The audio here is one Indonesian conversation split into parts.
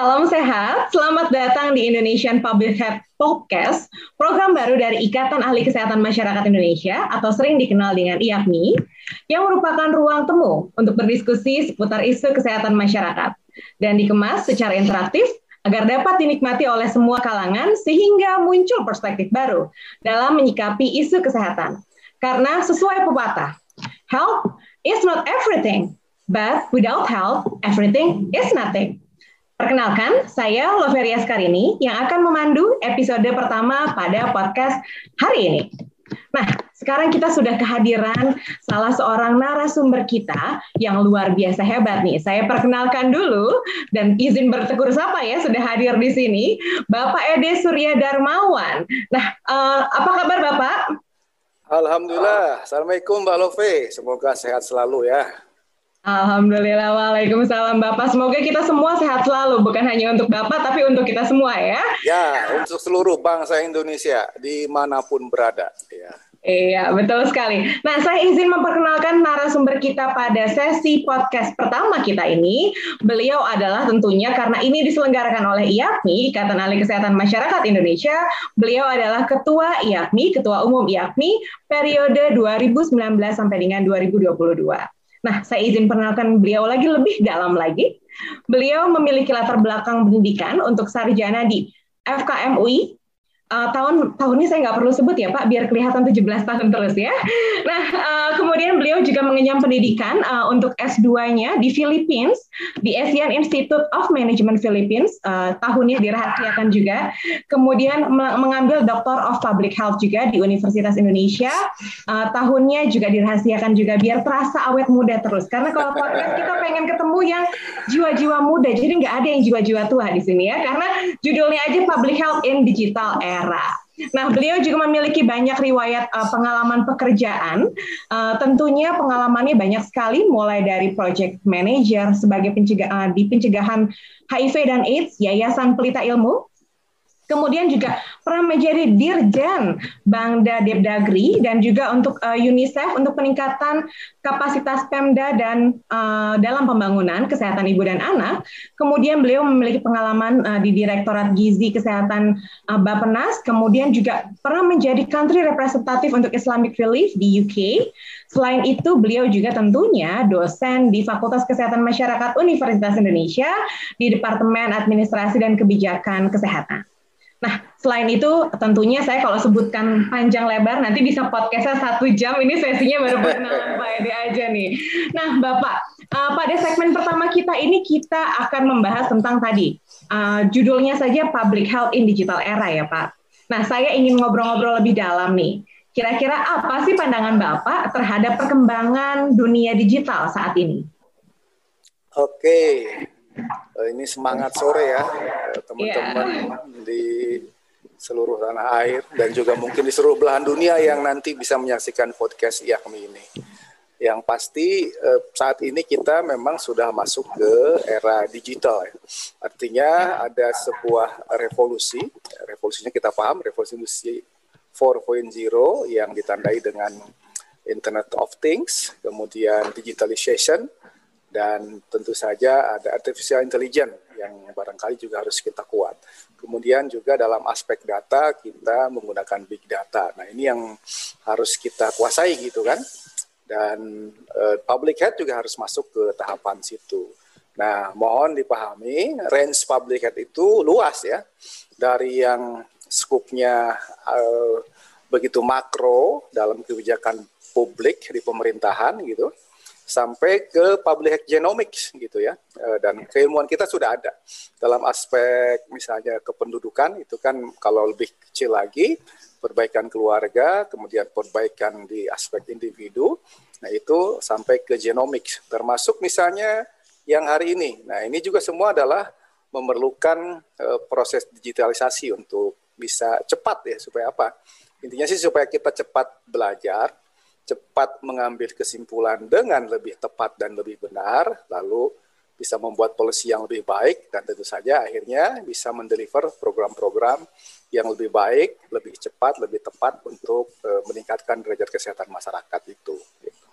Salam sehat, selamat datang di Indonesian Public Health Podcast, program baru dari Ikatan Ahli Kesehatan Masyarakat Indonesia atau sering dikenal dengan IAPMI, yang merupakan ruang temu untuk berdiskusi seputar isu kesehatan masyarakat dan dikemas secara interaktif agar dapat dinikmati oleh semua kalangan sehingga muncul perspektif baru dalam menyikapi isu kesehatan. Karena sesuai pepatah, health is not everything, but without health, everything is nothing. Perkenalkan, saya Loveria Skarini yang akan memandu episode pertama pada podcast hari ini. Nah, sekarang kita sudah kehadiran salah seorang narasumber kita yang luar biasa hebat nih. Saya perkenalkan dulu dan izin bertegur sapa ya sudah hadir di sini Bapak Ede Surya Darmawan. Nah, uh, apa kabar Bapak? Alhamdulillah. Assalamualaikum Mbak Love. Semoga sehat selalu ya. Alhamdulillah, waalaikumsalam Bapak. Semoga kita semua sehat selalu, bukan hanya untuk Bapak, tapi untuk kita semua ya. Ya, untuk seluruh bangsa Indonesia, di mana pun berada. Ya. Iya, betul sekali. Nah, saya izin memperkenalkan narasumber kita pada sesi podcast pertama kita ini. Beliau adalah tentunya karena ini diselenggarakan oleh IAPMI, Ikatan Ahli Kesehatan Masyarakat Indonesia. Beliau adalah Ketua IAPMI, Ketua Umum IAPMI, periode 2019 sampai dengan 2022. Nah, saya izin perkenalkan beliau lagi lebih dalam lagi. Beliau memiliki latar belakang pendidikan untuk sarjana di FKM UI, uh, tahun ini saya nggak perlu sebut ya Pak, biar kelihatan 17 tahun terus ya. Nah, uh, kemudian beliau juga mengenyam pendidikan uh, untuk S2-nya di Philippines, di Asian Institute of Management Philippines, uh, tahunnya dirahasiakan juga. Kemudian mengambil Doctor of Public Health juga di Universitas Indonesia, uh, tahunnya juga dirahasiakan juga, biar terasa awet muda terus. Karena kalau podcast kita pengen ketemu yang jiwa-jiwa muda, jadi nggak ada yang jiwa-jiwa tua di sini ya, karena judulnya aja Public Health in Digital Era era. Nah, beliau juga memiliki banyak riwayat uh, pengalaman pekerjaan. Uh, tentunya pengalamannya banyak sekali, mulai dari project manager sebagai pencegah, uh, di pencegahan HIV dan AIDS, Yayasan Pelita Ilmu, Kemudian juga pernah menjadi Dirjen Bangda Depdagri dan juga untuk uh, UNICEF untuk peningkatan kapasitas Pemda dan uh, dalam pembangunan kesehatan ibu dan anak. Kemudian beliau memiliki pengalaman uh, di Direktorat Gizi Kesehatan uh, Bappenas. Kemudian juga pernah menjadi Country Representative untuk Islamic Relief di UK. Selain itu, beliau juga tentunya dosen di Fakultas Kesehatan Masyarakat Universitas Indonesia di Departemen Administrasi dan Kebijakan Kesehatan. Nah, selain itu tentunya saya kalau sebutkan panjang lebar nanti bisa podcastnya satu jam. Ini sesinya baru perkenalan Pak Ede aja nih. Nah, Bapak, uh, pada segmen pertama kita ini kita akan membahas tentang tadi uh, judulnya saja Public Health in Digital Era ya Pak. Nah, saya ingin ngobrol-ngobrol lebih dalam nih. Kira-kira apa sih pandangan Bapak terhadap perkembangan dunia digital saat ini? Oke, ini semangat sore ya eh, teman-teman yeah. di seluruh tanah air dan juga mungkin di seluruh belahan dunia yang nanti bisa menyaksikan podcast Yakmi ini. Yang pasti eh, saat ini kita memang sudah masuk ke era digital. Ya. Artinya ada sebuah revolusi, revolusinya kita paham, revolusi 4.0 yang ditandai dengan Internet of Things, kemudian digitalization, dan tentu saja ada artificial intelligence yang barangkali juga harus kita kuat. Kemudian juga dalam aspek data kita menggunakan big data. Nah ini yang harus kita kuasai gitu kan. Dan uh, public health juga harus masuk ke tahapan situ. Nah mohon dipahami range public health itu luas ya. Dari yang skupnya uh, begitu makro dalam kebijakan publik di pemerintahan gitu sampai ke public genomics gitu ya. Eh, dan keilmuan kita sudah ada. Dalam aspek misalnya kependudukan itu kan kalau lebih kecil lagi perbaikan keluarga kemudian perbaikan di aspek individu nah itu sampai ke genomics. Termasuk misalnya yang hari ini. Nah ini juga semua adalah memerlukan uh, proses digitalisasi untuk bisa cepat ya supaya apa? Intinya sih supaya kita cepat belajar cepat mengambil kesimpulan dengan lebih tepat dan lebih benar, lalu bisa membuat polisi yang lebih baik dan tentu saja akhirnya bisa mendeliver program-program yang lebih baik, lebih cepat, lebih tepat untuk uh, meningkatkan derajat kesehatan masyarakat itu. Gitu.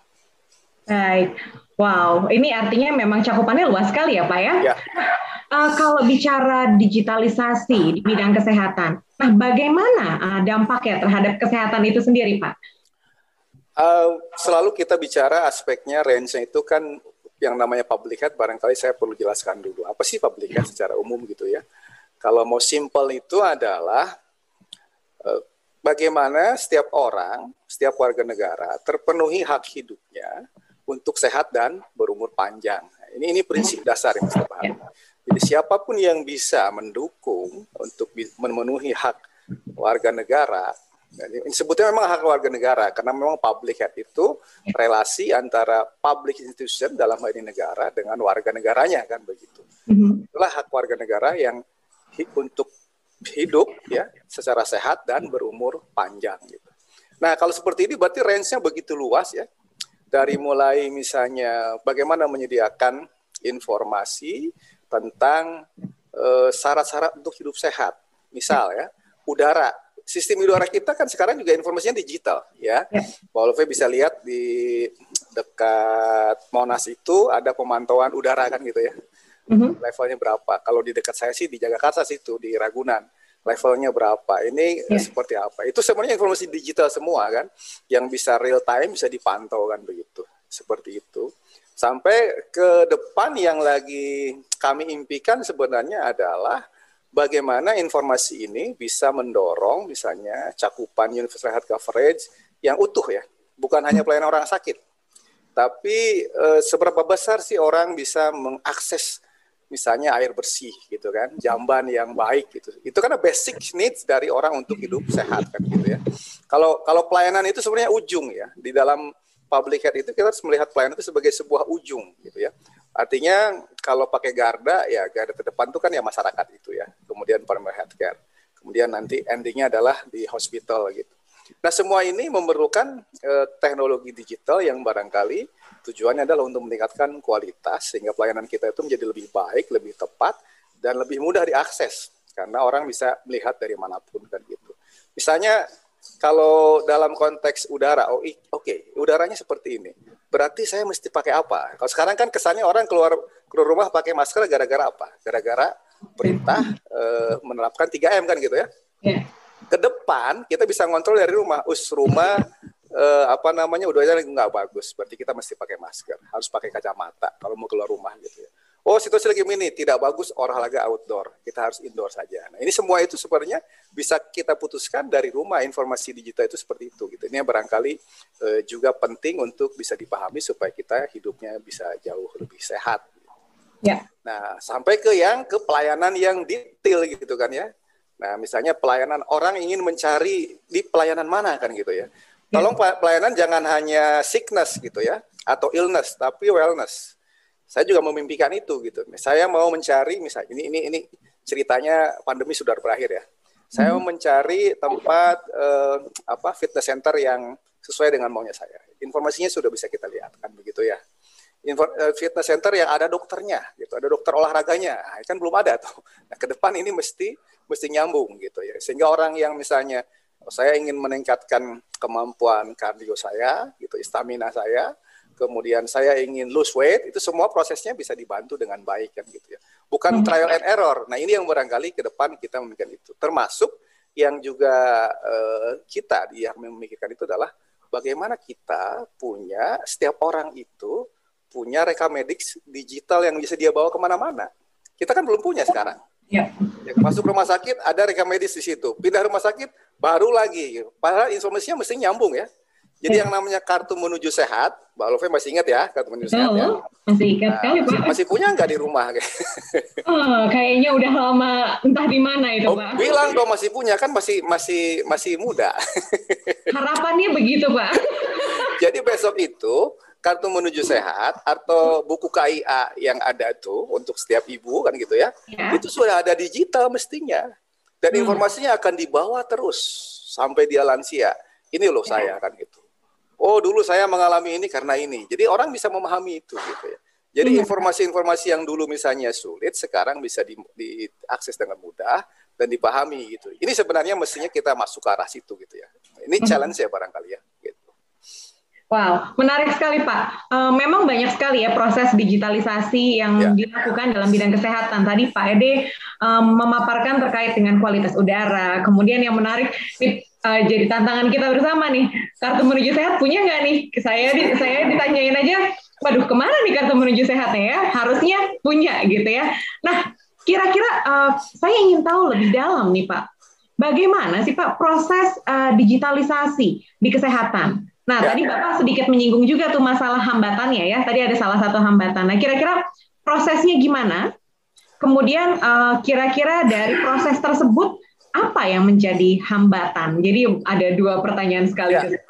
Baik. Wow, ini artinya memang cakupannya luas sekali ya Pak ya? Ya. Uh, kalau bicara digitalisasi di bidang kesehatan, nah bagaimana uh, dampaknya terhadap kesehatan itu sendiri Pak? Uh, selalu kita bicara aspeknya range itu kan yang namanya public health barangkali saya perlu jelaskan dulu. Apa sih public health secara umum gitu ya? Kalau mau simple itu adalah uh, bagaimana setiap orang, setiap warga negara terpenuhi hak hidupnya untuk sehat dan berumur panjang. Ini ini prinsip dasar yang kita pahami. Jadi siapa pun yang bisa mendukung untuk memenuhi hak warga negara, sebutnya memang hak warga negara karena memang public health itu relasi antara public institution dalam hal ini negara dengan warga negaranya kan begitu. Mm-hmm. Itulah hak warga negara yang untuk hidup ya secara sehat dan berumur panjang gitu. Nah kalau seperti ini berarti range-nya begitu luas ya dari mulai misalnya bagaimana menyediakan informasi tentang eh, syarat-syarat uh, untuk hidup sehat. Misal ya, udara. Sistem udara kita kan sekarang juga informasinya digital ya. ya. Pak bisa lihat di dekat Monas itu ada pemantauan udara kan gitu ya. Mm-hmm. Levelnya berapa? Kalau di dekat saya sih di Jagakarsa situ di Ragunan levelnya berapa, ini yeah. seperti apa. Itu sebenarnya informasi digital semua kan, yang bisa real time bisa dipantau kan begitu, seperti itu. Sampai ke depan yang lagi kami impikan sebenarnya adalah bagaimana informasi ini bisa mendorong misalnya cakupan universal health coverage yang utuh ya, bukan hanya pelayanan orang sakit, tapi e, seberapa besar sih orang bisa mengakses misalnya air bersih gitu kan, jamban yang baik gitu. Itu kan basic needs dari orang untuk hidup sehat kan gitu ya. Kalau kalau pelayanan itu sebenarnya ujung ya. Di dalam public health itu kita harus melihat pelayanan itu sebagai sebuah ujung gitu ya. Artinya kalau pakai garda ya garda terdepan itu kan ya masyarakat itu ya. Kemudian primary healthcare. Kemudian nanti endingnya adalah di hospital gitu. Nah semua ini memerlukan eh, teknologi digital yang barangkali Tujuannya adalah untuk meningkatkan kualitas sehingga pelayanan kita itu menjadi lebih baik, lebih tepat, dan lebih mudah diakses karena orang bisa melihat dari mana pun kan gitu. Misalnya kalau dalam konteks udara, oh oke, okay, udaranya seperti ini. Berarti saya mesti pakai apa? Kalau sekarang kan kesannya orang keluar keluar rumah pakai masker gara-gara apa? Gara-gara perintah e, menerapkan 3M kan gitu ya. Yeah. Ke depan kita bisa ngontrol dari rumah. Us rumah uh, apa namanya udaranya nggak bagus, berarti kita mesti pakai masker, harus pakai kacamata kalau mau keluar rumah gitu ya. Oh situasi lagi ini tidak bagus olahraga outdoor, kita harus indoor saja. Nah ini semua itu sebenarnya bisa kita putuskan dari rumah informasi digital itu seperti itu gitu. Ini barangkali uh, juga penting untuk bisa dipahami supaya kita hidupnya bisa jauh lebih sehat. Ya. Nah sampai ke yang ke pelayanan yang detail gitu kan ya. Nah misalnya pelayanan orang ingin mencari di pelayanan mana kan gitu ya. Tolong pelayanan jangan hanya sickness gitu ya atau illness tapi wellness. Saya juga memimpikan itu gitu. Saya mau mencari misalnya ini ini ini ceritanya pandemi sudah berakhir ya. Saya mau hmm. mencari tempat eh, apa fitness center yang sesuai dengan maunya saya. Informasinya sudah bisa kita lihat kan begitu ya. Info, eh, fitness center yang ada dokternya gitu, ada dokter olahraganya. Nah, kan belum ada tuh. Nah, ke depan ini mesti mesti nyambung gitu ya. Sehingga orang yang misalnya saya ingin meningkatkan kemampuan kardio saya, gitu, stamina saya, kemudian saya ingin lose weight, itu semua prosesnya bisa dibantu dengan baik kan gitu ya. Bukan hmm. trial and error. Nah ini yang barangkali ke depan kita memikirkan itu. Termasuk yang juga uh, kita yang memikirkan itu adalah bagaimana kita punya setiap orang itu punya rekam medik digital yang bisa dia bawa ke mana-mana. Kita kan belum punya sekarang. Ya. ya. Masuk rumah sakit ada rekam medis di situ. Pindah rumah sakit baru lagi. Padahal informasinya mesti nyambung ya. Jadi ya. yang namanya kartu menuju sehat, Mbak Love masih ingat ya kartu menuju sehat ya? Masih ingat nah, kali Pak. Masih punya nggak di rumah? oh, kayaknya udah lama entah di mana itu oh, Pak. Bilang dong masih punya kan masih masih masih muda. Harapannya begitu Pak. Jadi besok itu kartu menuju sehat atau buku KIA yang ada tuh untuk setiap ibu kan gitu ya, ya. itu sudah ada digital mestinya dan hmm. informasinya akan dibawa terus sampai dia lansia. Ini loh ya. saya kan gitu. Oh dulu saya mengalami ini karena ini. Jadi orang bisa memahami itu gitu ya. Jadi iya. informasi-informasi yang dulu misalnya sulit sekarang bisa di, diakses dengan mudah dan dipahami gitu. Ini sebenarnya mestinya kita masuk ke arah situ gitu ya. Ini hmm. challenge ya barangkali ya. Gitu. Wow, menarik sekali Pak. Uh, memang banyak sekali ya proses digitalisasi yang ya. dilakukan dalam bidang kesehatan. Tadi Pak Ede um, memaparkan terkait dengan kualitas udara. Kemudian yang menarik uh, jadi tantangan kita bersama nih. Kartu menuju sehat punya nggak nih? Saya di, saya ditanyain aja, waduh ke mana nih kartu menuju sehatnya ya? Harusnya punya gitu ya. Nah, kira-kira uh, saya ingin tahu lebih dalam nih Pak. Bagaimana sih Pak proses uh, digitalisasi di kesehatan? Nah, ya. tadi Bapak sedikit menyinggung juga tuh masalah hambatannya ya. Tadi ada salah satu hambatan. Nah, kira-kira prosesnya gimana? Kemudian eh, kira-kira dari proses tersebut apa yang menjadi hambatan? Jadi ada dua pertanyaan sekaligus. Ya.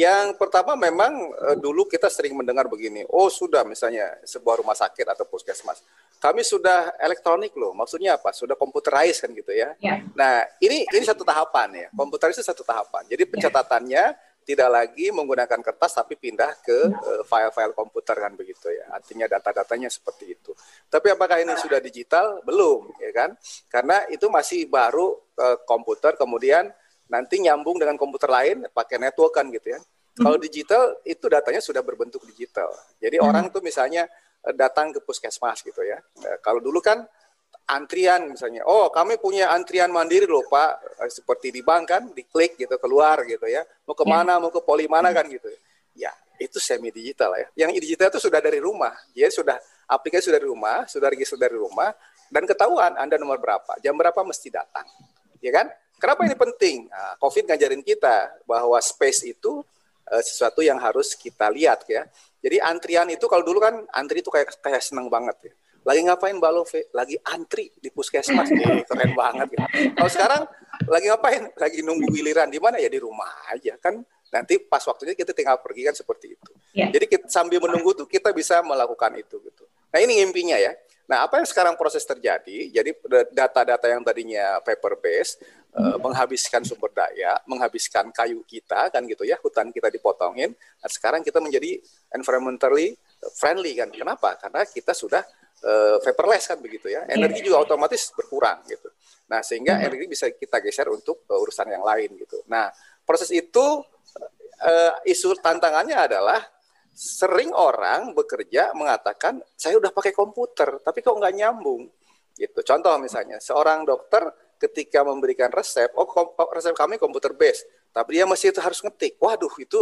Yang pertama memang uh, dulu kita sering mendengar begini, oh sudah misalnya sebuah rumah sakit atau puskesmas, kami sudah elektronik loh, maksudnya apa? Sudah komputerized kan gitu ya. ya. Nah ini ini satu tahapan ya, komputerized itu satu tahapan. Jadi ya. pencatatannya ya tidak lagi menggunakan kertas tapi pindah ke uh, file-file komputer kan begitu ya. Artinya data-datanya seperti itu. Tapi apakah ini sudah digital? Belum, ya kan? Karena itu masih baru uh, komputer kemudian nanti nyambung dengan komputer lain pakai network kan gitu ya. Kalau hmm. digital itu datanya sudah berbentuk digital. Jadi hmm. orang tuh misalnya eh, datang ke puskesmas gitu ya. Kalau dulu kan antrian misalnya. Oh, kami punya antrian mandiri loh Pak, eh, seperti di bank kan, diklik gitu keluar gitu ya. Mau ke mana, ya. mau ke poli mana kan gitu. Ya, itu semi digital ya. Yang digital itu sudah dari rumah. Jadi sudah aplikasi sudah dari rumah, sudah register dari rumah dan ketahuan Anda nomor berapa, jam berapa mesti datang. Ya kan? Kenapa ini penting? Nah, Covid ngajarin kita bahwa space itu uh, sesuatu yang harus kita lihat ya. Jadi antrian itu kalau dulu kan antri itu kayak kayak seneng banget ya lagi ngapain Mbak Love? Lagi antri di puskesmas. Eh, keren banget. Gitu. Kalau sekarang lagi ngapain? Lagi nunggu giliran. Di mana ya? Di rumah aja. Kan nanti pas waktunya kita tinggal pergi kan seperti itu. Ya. Jadi kita, sambil menunggu tuh kita bisa melakukan itu gitu. Nah ini ngimpinya ya. Nah apa yang sekarang proses terjadi? Jadi data-data yang tadinya paper based uh, menghabiskan sumber daya, menghabiskan kayu kita kan gitu ya, hutan kita dipotongin. Nah, sekarang kita menjadi environmentally friendly kan. Kenapa? Karena kita sudah uh, paperless kan begitu ya. Iya. Energi juga otomatis berkurang gitu. Nah, sehingga hmm. energi bisa kita geser untuk uh, urusan yang lain gitu. Nah, proses itu uh, isu tantangannya adalah sering orang bekerja mengatakan saya udah pakai komputer tapi kok nggak nyambung gitu. Contoh misalnya seorang dokter ketika memberikan resep, oh resep kami komputer base, tapi dia masih itu harus ngetik. Waduh itu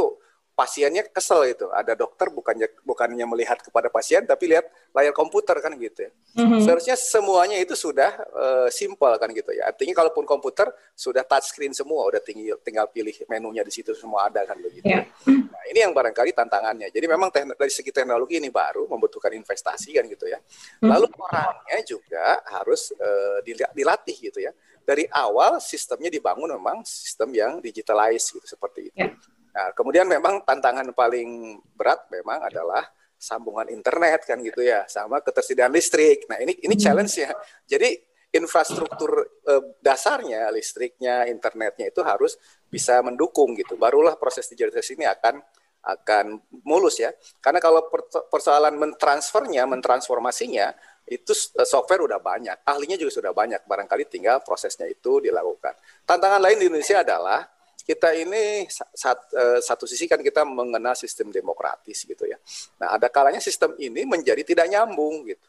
pasiennya kesel itu. Ada dokter bukannya bukannya melihat kepada pasien tapi lihat layar komputer kan gitu ya. Mm-hmm. Seharusnya semuanya itu sudah uh, simple kan gitu ya. Artinya kalaupun komputer sudah touch screen semua, udah tinggal tinggal pilih menunya di situ semua ada kan begitu. Yeah. Nah, ini yang barangkali tantangannya. Jadi memang dari segi teknologi ini baru membutuhkan investasi kan gitu ya. Mm-hmm. Lalu orangnya juga harus uh, dilatih gitu ya. Dari awal sistemnya dibangun memang sistem yang digitalized gitu seperti itu. Yeah Nah, kemudian memang tantangan paling berat memang adalah sambungan internet kan gitu ya, sama ketersediaan listrik. Nah, ini ini hmm. challenge ya. Jadi infrastruktur eh, dasarnya listriknya, internetnya itu harus bisa mendukung gitu. Barulah proses digitalisasi ini akan akan mulus ya. Karena kalau persoalan mentransfernya, mentransformasinya itu eh, software udah banyak, ahlinya juga sudah banyak. Barangkali tinggal prosesnya itu dilakukan. Tantangan lain di Indonesia adalah kita ini sat, uh, satu sisi kan kita mengenal sistem demokratis gitu ya. Nah, ada kalanya sistem ini menjadi tidak nyambung gitu.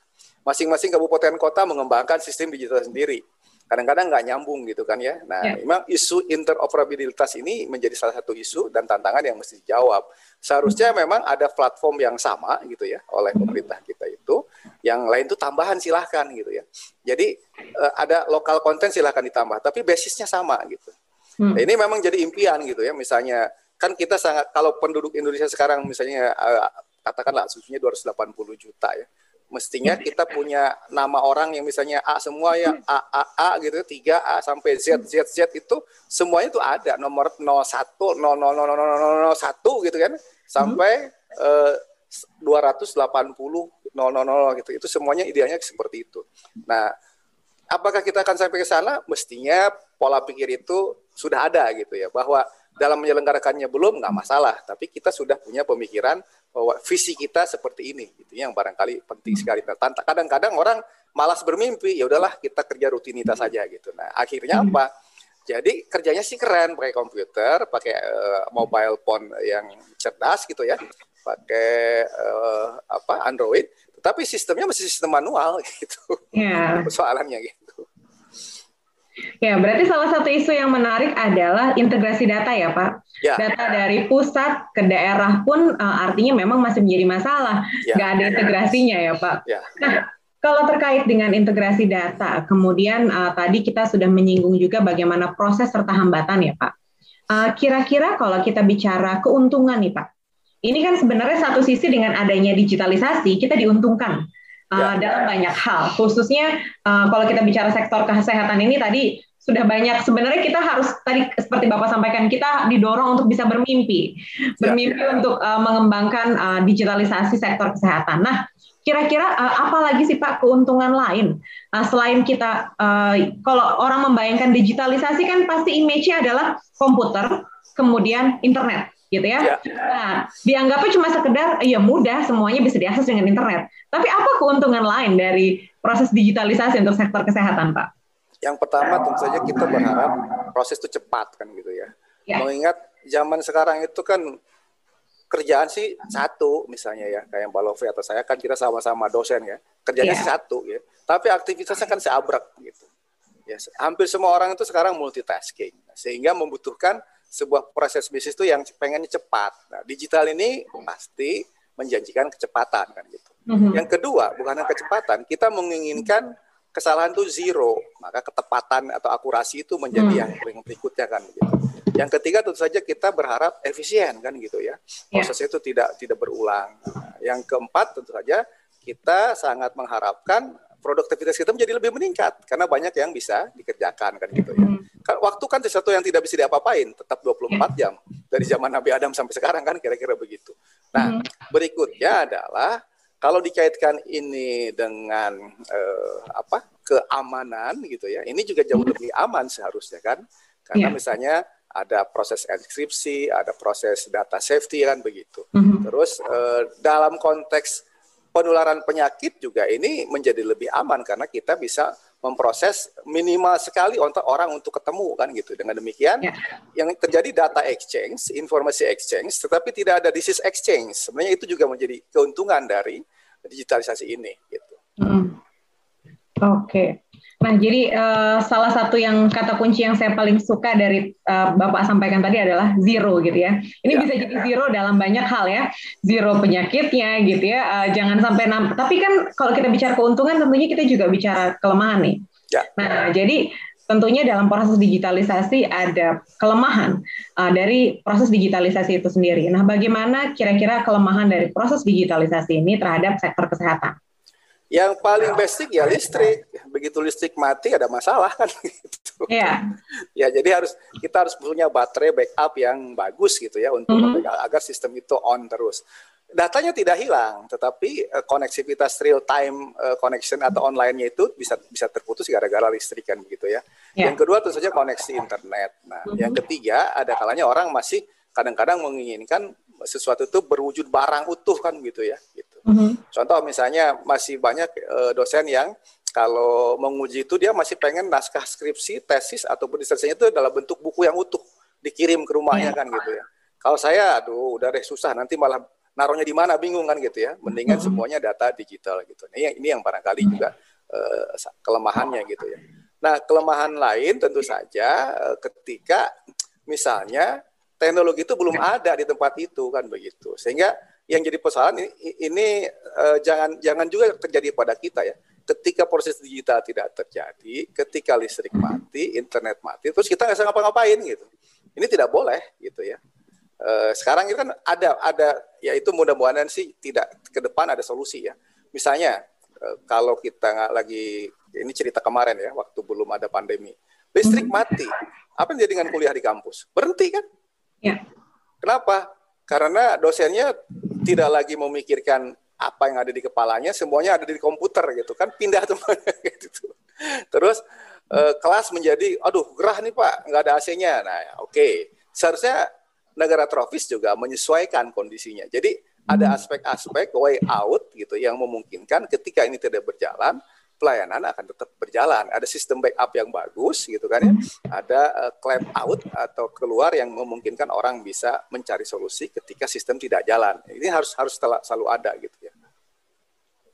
Masing-masing kabupaten kota mengembangkan sistem digital sendiri. Kadang-kadang nggak nyambung gitu kan ya. Nah, ya. memang isu interoperabilitas ini menjadi salah satu isu dan tantangan yang mesti dijawab. Seharusnya memang ada platform yang sama gitu ya oleh pemerintah kita itu. Yang lain itu tambahan silahkan gitu ya. Jadi uh, ada lokal konten silahkan ditambah, tapi basisnya sama gitu. Hmm. Nah, ini memang jadi impian gitu ya. Misalnya kan kita sangat kalau penduduk Indonesia sekarang misalnya uh, katakanlah susunya 280 juta ya. Mestinya hmm. kita punya nama orang yang misalnya A semua ya A A A gitu 3A sampai Z Z Z itu semuanya itu ada nomor 01 00001 gitu kan sampai uh, 280 000 gitu. Itu semuanya idealnya seperti itu. Nah, apakah kita akan sampai ke sana? Mestinya pola pikir itu sudah ada gitu ya, bahwa dalam menyelenggarakannya belum nggak masalah, tapi kita sudah punya pemikiran bahwa visi kita seperti ini, gitu yang barangkali penting sekali. Nah, kadang-kadang orang malas bermimpi, ya udahlah kita kerja rutinitas saja gitu. Nah, akhirnya apa? Jadi kerjanya sih keren, pakai komputer, pakai uh, mobile phone yang cerdas gitu ya, pakai uh, apa Android, tetapi sistemnya masih sistem manual gitu. Yeah. Persoalannya gitu. Ya, berarti salah satu isu yang menarik adalah integrasi data ya, Pak. Ya. Data dari pusat ke daerah pun uh, artinya memang masih menjadi masalah. Ya. Nggak ada integrasinya ya, Pak. Ya. Nah, kalau terkait dengan integrasi data, kemudian uh, tadi kita sudah menyinggung juga bagaimana proses serta hambatan ya Pak. Uh, kira-kira kalau kita bicara keuntungan nih Pak, ini kan sebenarnya satu sisi dengan adanya digitalisasi kita diuntungkan uh, ya. dalam banyak hal, khususnya uh, kalau kita bicara sektor kesehatan ini tadi sudah banyak sebenarnya kita harus tadi seperti Bapak sampaikan kita didorong untuk bisa bermimpi, ya. bermimpi ya. untuk uh, mengembangkan uh, digitalisasi sektor kesehatan. Nah, Kira-kira uh, apa lagi sih Pak keuntungan lain uh, selain kita uh, kalau orang membayangkan digitalisasi kan pasti image-nya adalah komputer, kemudian internet gitu ya. ya. Nah, dianggapnya cuma sekedar ya mudah semuanya bisa diakses dengan internet. Tapi apa keuntungan lain dari proses digitalisasi untuk sektor kesehatan, Pak? Yang pertama tentu saja kita berharap proses itu cepat kan gitu ya. ya. Mengingat zaman sekarang itu kan kerjaan sih satu misalnya ya kayak Mbak Lofi atau saya kan kita sama-sama dosen ya kerjanya yeah. satu ya tapi aktivitasnya kan seabrek gitu ya hampir semua orang itu sekarang multitasking sehingga membutuhkan sebuah proses bisnis itu yang pengennya cepat nah digital ini pasti menjanjikan kecepatan kan gitu mm-hmm. yang kedua bukan hanya kecepatan kita menginginkan kesalahan itu zero maka ketepatan atau akurasi itu menjadi mm. yang berikutnya kan gitu yang ketiga tentu saja kita berharap efisien kan gitu ya. ya. Prosesnya itu tidak tidak berulang. Yang keempat tentu saja kita sangat mengharapkan produktivitas kita menjadi lebih meningkat karena banyak yang bisa dikerjakan kan gitu ya. Hmm. Kan waktu kan sesuatu yang tidak bisa diapa-apain, tetap 24 ya. jam dari zaman Nabi Adam sampai sekarang kan kira-kira begitu. Nah, hmm. berikutnya adalah kalau dikaitkan ini dengan eh, apa? keamanan gitu ya. Ini juga jauh hmm. lebih aman seharusnya kan. Karena ya. misalnya ada proses enkripsi, ada proses data safety kan begitu. Mm-hmm. Terus uh, dalam konteks penularan penyakit juga ini menjadi lebih aman karena kita bisa memproses minimal sekali untuk orang untuk ketemu kan gitu. Dengan demikian yeah. yang terjadi data exchange, informasi exchange, tetapi tidak ada disease exchange. Sebenarnya itu juga menjadi keuntungan dari digitalisasi ini gitu. Mm. Oke. Okay. Nah, jadi uh, salah satu yang kata kunci yang saya paling suka dari uh, Bapak sampaikan tadi adalah zero gitu ya. Ini ya. bisa jadi zero dalam banyak hal ya. Zero penyakitnya gitu ya. Uh, jangan sampai nam tapi kan kalau kita bicara keuntungan tentunya kita juga bicara kelemahan nih. Ya. Nah, jadi tentunya dalam proses digitalisasi ada kelemahan uh, dari proses digitalisasi itu sendiri. Nah, bagaimana kira-kira kelemahan dari proses digitalisasi ini terhadap sektor kesehatan? Yang paling basic ya listrik. Begitu listrik mati ada masalah kan gitu. Iya. Ya jadi harus kita harus punya baterai backup yang bagus gitu ya untuk mm -hmm. agar sistem itu on terus. Datanya tidak hilang, tetapi uh, koneksivitas real time uh, connection atau online-nya itu bisa bisa terputus gara-gara listrik kan begitu ya. Yeah. Yang kedua tentu saja koneksi internet. Nah, mm -hmm. yang ketiga ada kalanya orang masih kadang-kadang menginginkan sesuatu itu berwujud barang utuh kan gitu ya. Gitu Mm-hmm. Contoh misalnya masih banyak uh, dosen yang kalau menguji itu dia masih pengen naskah skripsi, tesis ataupun disertasinya itu dalam bentuk buku yang utuh dikirim ke rumahnya yeah. kan gitu ya. Kalau saya aduh udah deh susah nanti malah naruhnya di mana bingung kan gitu ya. Mendingan mm-hmm. semuanya data digital gitu. Ini yang ini yang barangkali juga uh, kelemahannya gitu ya. Nah, kelemahan lain tentu saja uh, ketika misalnya teknologi itu belum ada di tempat itu kan begitu. Sehingga yang jadi persoalan ini, ini uh, jangan jangan juga terjadi pada kita ya. Ketika proses digital tidak terjadi, ketika listrik mati, internet mati, terus kita nggak bisa ngapa-ngapain gitu. Ini tidak boleh gitu ya. Uh, sekarang itu kan ada ada ya itu mudah-mudahan sih tidak ke depan ada solusi ya. Misalnya uh, kalau kita nggak lagi ini cerita kemarin ya waktu belum ada pandemi, listrik mati, apa yang jadi dengan kuliah di kampus? Berhenti kan? Ya. Kenapa? Karena dosennya tidak lagi memikirkan apa yang ada di kepalanya, semuanya ada di komputer gitu kan, pindah semuanya gitu. Terus eh, kelas menjadi, aduh gerah nih pak, nggak ada AC-nya. Nah oke, okay. seharusnya negara tropis juga menyesuaikan kondisinya. Jadi ada hmm. aspek-aspek way out gitu yang memungkinkan ketika ini tidak berjalan, pelayanan akan tetap berjalan. Ada sistem backup yang bagus gitu kan ya. Ada uh, clap out atau keluar yang memungkinkan orang bisa mencari solusi ketika sistem tidak jalan. Ini harus harus selalu ada gitu ya.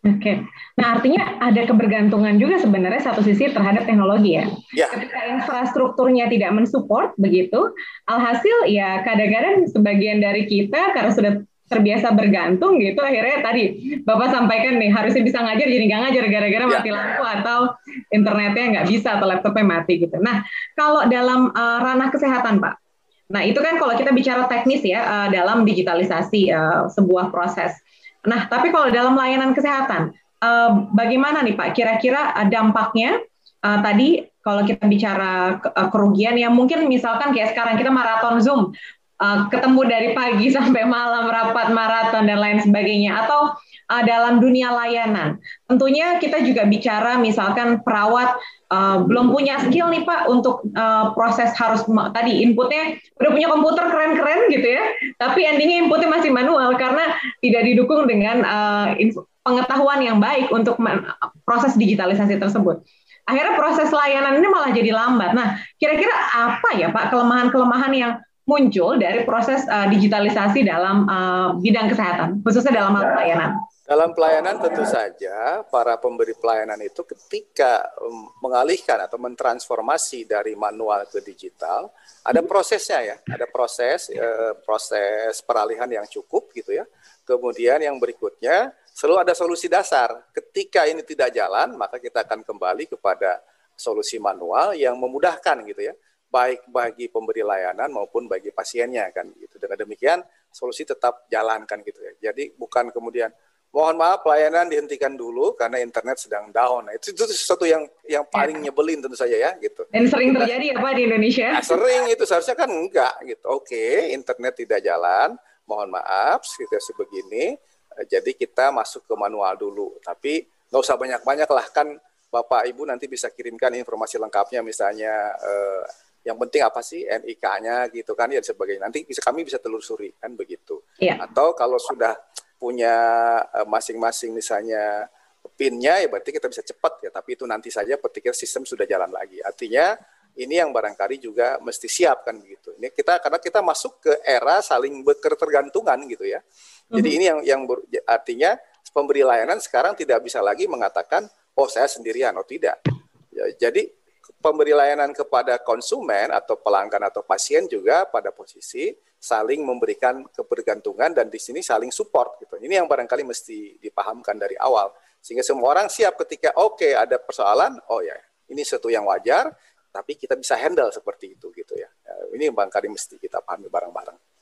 Oke, nah artinya ada kebergantungan juga sebenarnya satu sisi terhadap teknologi ya. ya. Ketika infrastrukturnya tidak mensupport begitu, alhasil ya kadang-kadang sebagian dari kita karena sudah terbiasa bergantung gitu, akhirnya tadi Bapak sampaikan nih harusnya bisa ngajar jadi nggak ngajar gara-gara ya. mati lampu atau internetnya nggak bisa atau laptopnya mati gitu. Nah kalau dalam uh, ranah kesehatan Pak, nah itu kan kalau kita bicara teknis ya uh, dalam digitalisasi uh, sebuah proses Nah, tapi kalau dalam layanan kesehatan, uh, bagaimana nih Pak? Kira-kira uh, dampaknya uh, tadi kalau kita bicara kerugian yang mungkin misalkan kayak sekarang kita maraton Zoom, uh, ketemu dari pagi sampai malam rapat maraton dan lain sebagainya, atau uh, dalam dunia layanan, tentunya kita juga bicara misalkan perawat uh, belum punya skill nih Pak untuk uh, proses harus tadi inputnya udah punya komputer keren-keren gitu ya, tapi endingnya inputnya masih manual karena tidak didukung dengan uh, pengetahuan yang baik untuk proses digitalisasi tersebut. Akhirnya proses layanan ini malah jadi lambat. Nah, kira-kira apa ya Pak kelemahan-kelemahan yang muncul dari proses uh, digitalisasi dalam uh, bidang kesehatan, khususnya dalam hal pelayanan? Dalam pelayanan tentu saja para pemberi pelayanan itu ketika mengalihkan atau mentransformasi dari manual ke digital, ada prosesnya ya, ada proses eh, proses peralihan yang cukup gitu ya. Kemudian yang berikutnya selalu ada solusi dasar. Ketika ini tidak jalan, maka kita akan kembali kepada solusi manual yang memudahkan gitu ya, baik bagi pemberi layanan maupun bagi pasiennya kan gitu. Dengan demikian solusi tetap jalankan gitu ya. Jadi bukan kemudian mohon maaf pelayanan dihentikan dulu karena internet sedang down. Nah, itu, itu sesuatu yang yang paling ya. nyebelin tentu saja ya gitu. Dan sering terjadi ya Pak di Indonesia? Nah, sering itu seharusnya kan enggak gitu. Oke, internet tidak jalan, mohon maaf situasi begini. Eh, jadi kita masuk ke manual dulu. Tapi nggak usah banyak-banyak lah kan Bapak Ibu nanti bisa kirimkan informasi lengkapnya misalnya eh, yang penting apa sih NIK-nya gitu kan ya sebagainya. Nanti bisa kami bisa telusuri kan begitu. Ya. Atau kalau sudah punya eh, masing-masing misalnya pinnya ya berarti kita bisa cepat ya tapi itu nanti saja ketika sistem sudah jalan lagi artinya ini yang barangkali juga mesti siap kan begitu ini kita karena kita masuk ke era saling berketergantungan gitu ya jadi mhm. ini yang yang ber, artinya pemberi layanan sekarang tidak bisa lagi mengatakan oh saya sendirian oh tidak ya, jadi pemberi layanan kepada konsumen atau pelanggan atau pasien juga pada posisi saling memberikan kebergantungan dan di sini saling support gitu. Ini yang barangkali mesti dipahamkan dari awal sehingga semua orang siap ketika oke okay, ada persoalan, oh ya ini sesuatu yang wajar, tapi kita bisa handle seperti itu gitu ya. ya ini barangkali mesti kita pahami bareng-bareng.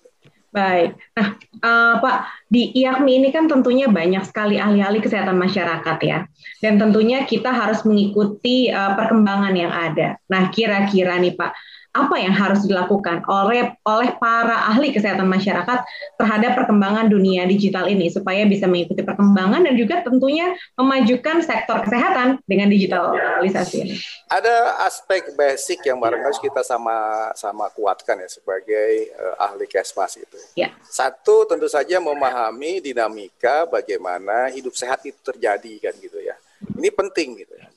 Baik. Nah, uh, Pak, di IAKMI ini kan tentunya banyak sekali ahli-ahli kesehatan masyarakat ya. Dan tentunya kita harus mengikuti uh, perkembangan yang ada. Nah, kira-kira nih Pak, apa yang harus dilakukan oleh oleh para ahli kesehatan masyarakat terhadap perkembangan dunia digital ini supaya bisa mengikuti perkembangan dan juga tentunya memajukan sektor kesehatan dengan digitalisasi ini. Ada aspek basic yang barangkali kita sama sama kuatkan ya sebagai uh, ahli kesmas itu. Ya. Satu tentu saja memahami dinamika bagaimana hidup sehat itu terjadi kan gitu ya. Ini penting gitu ya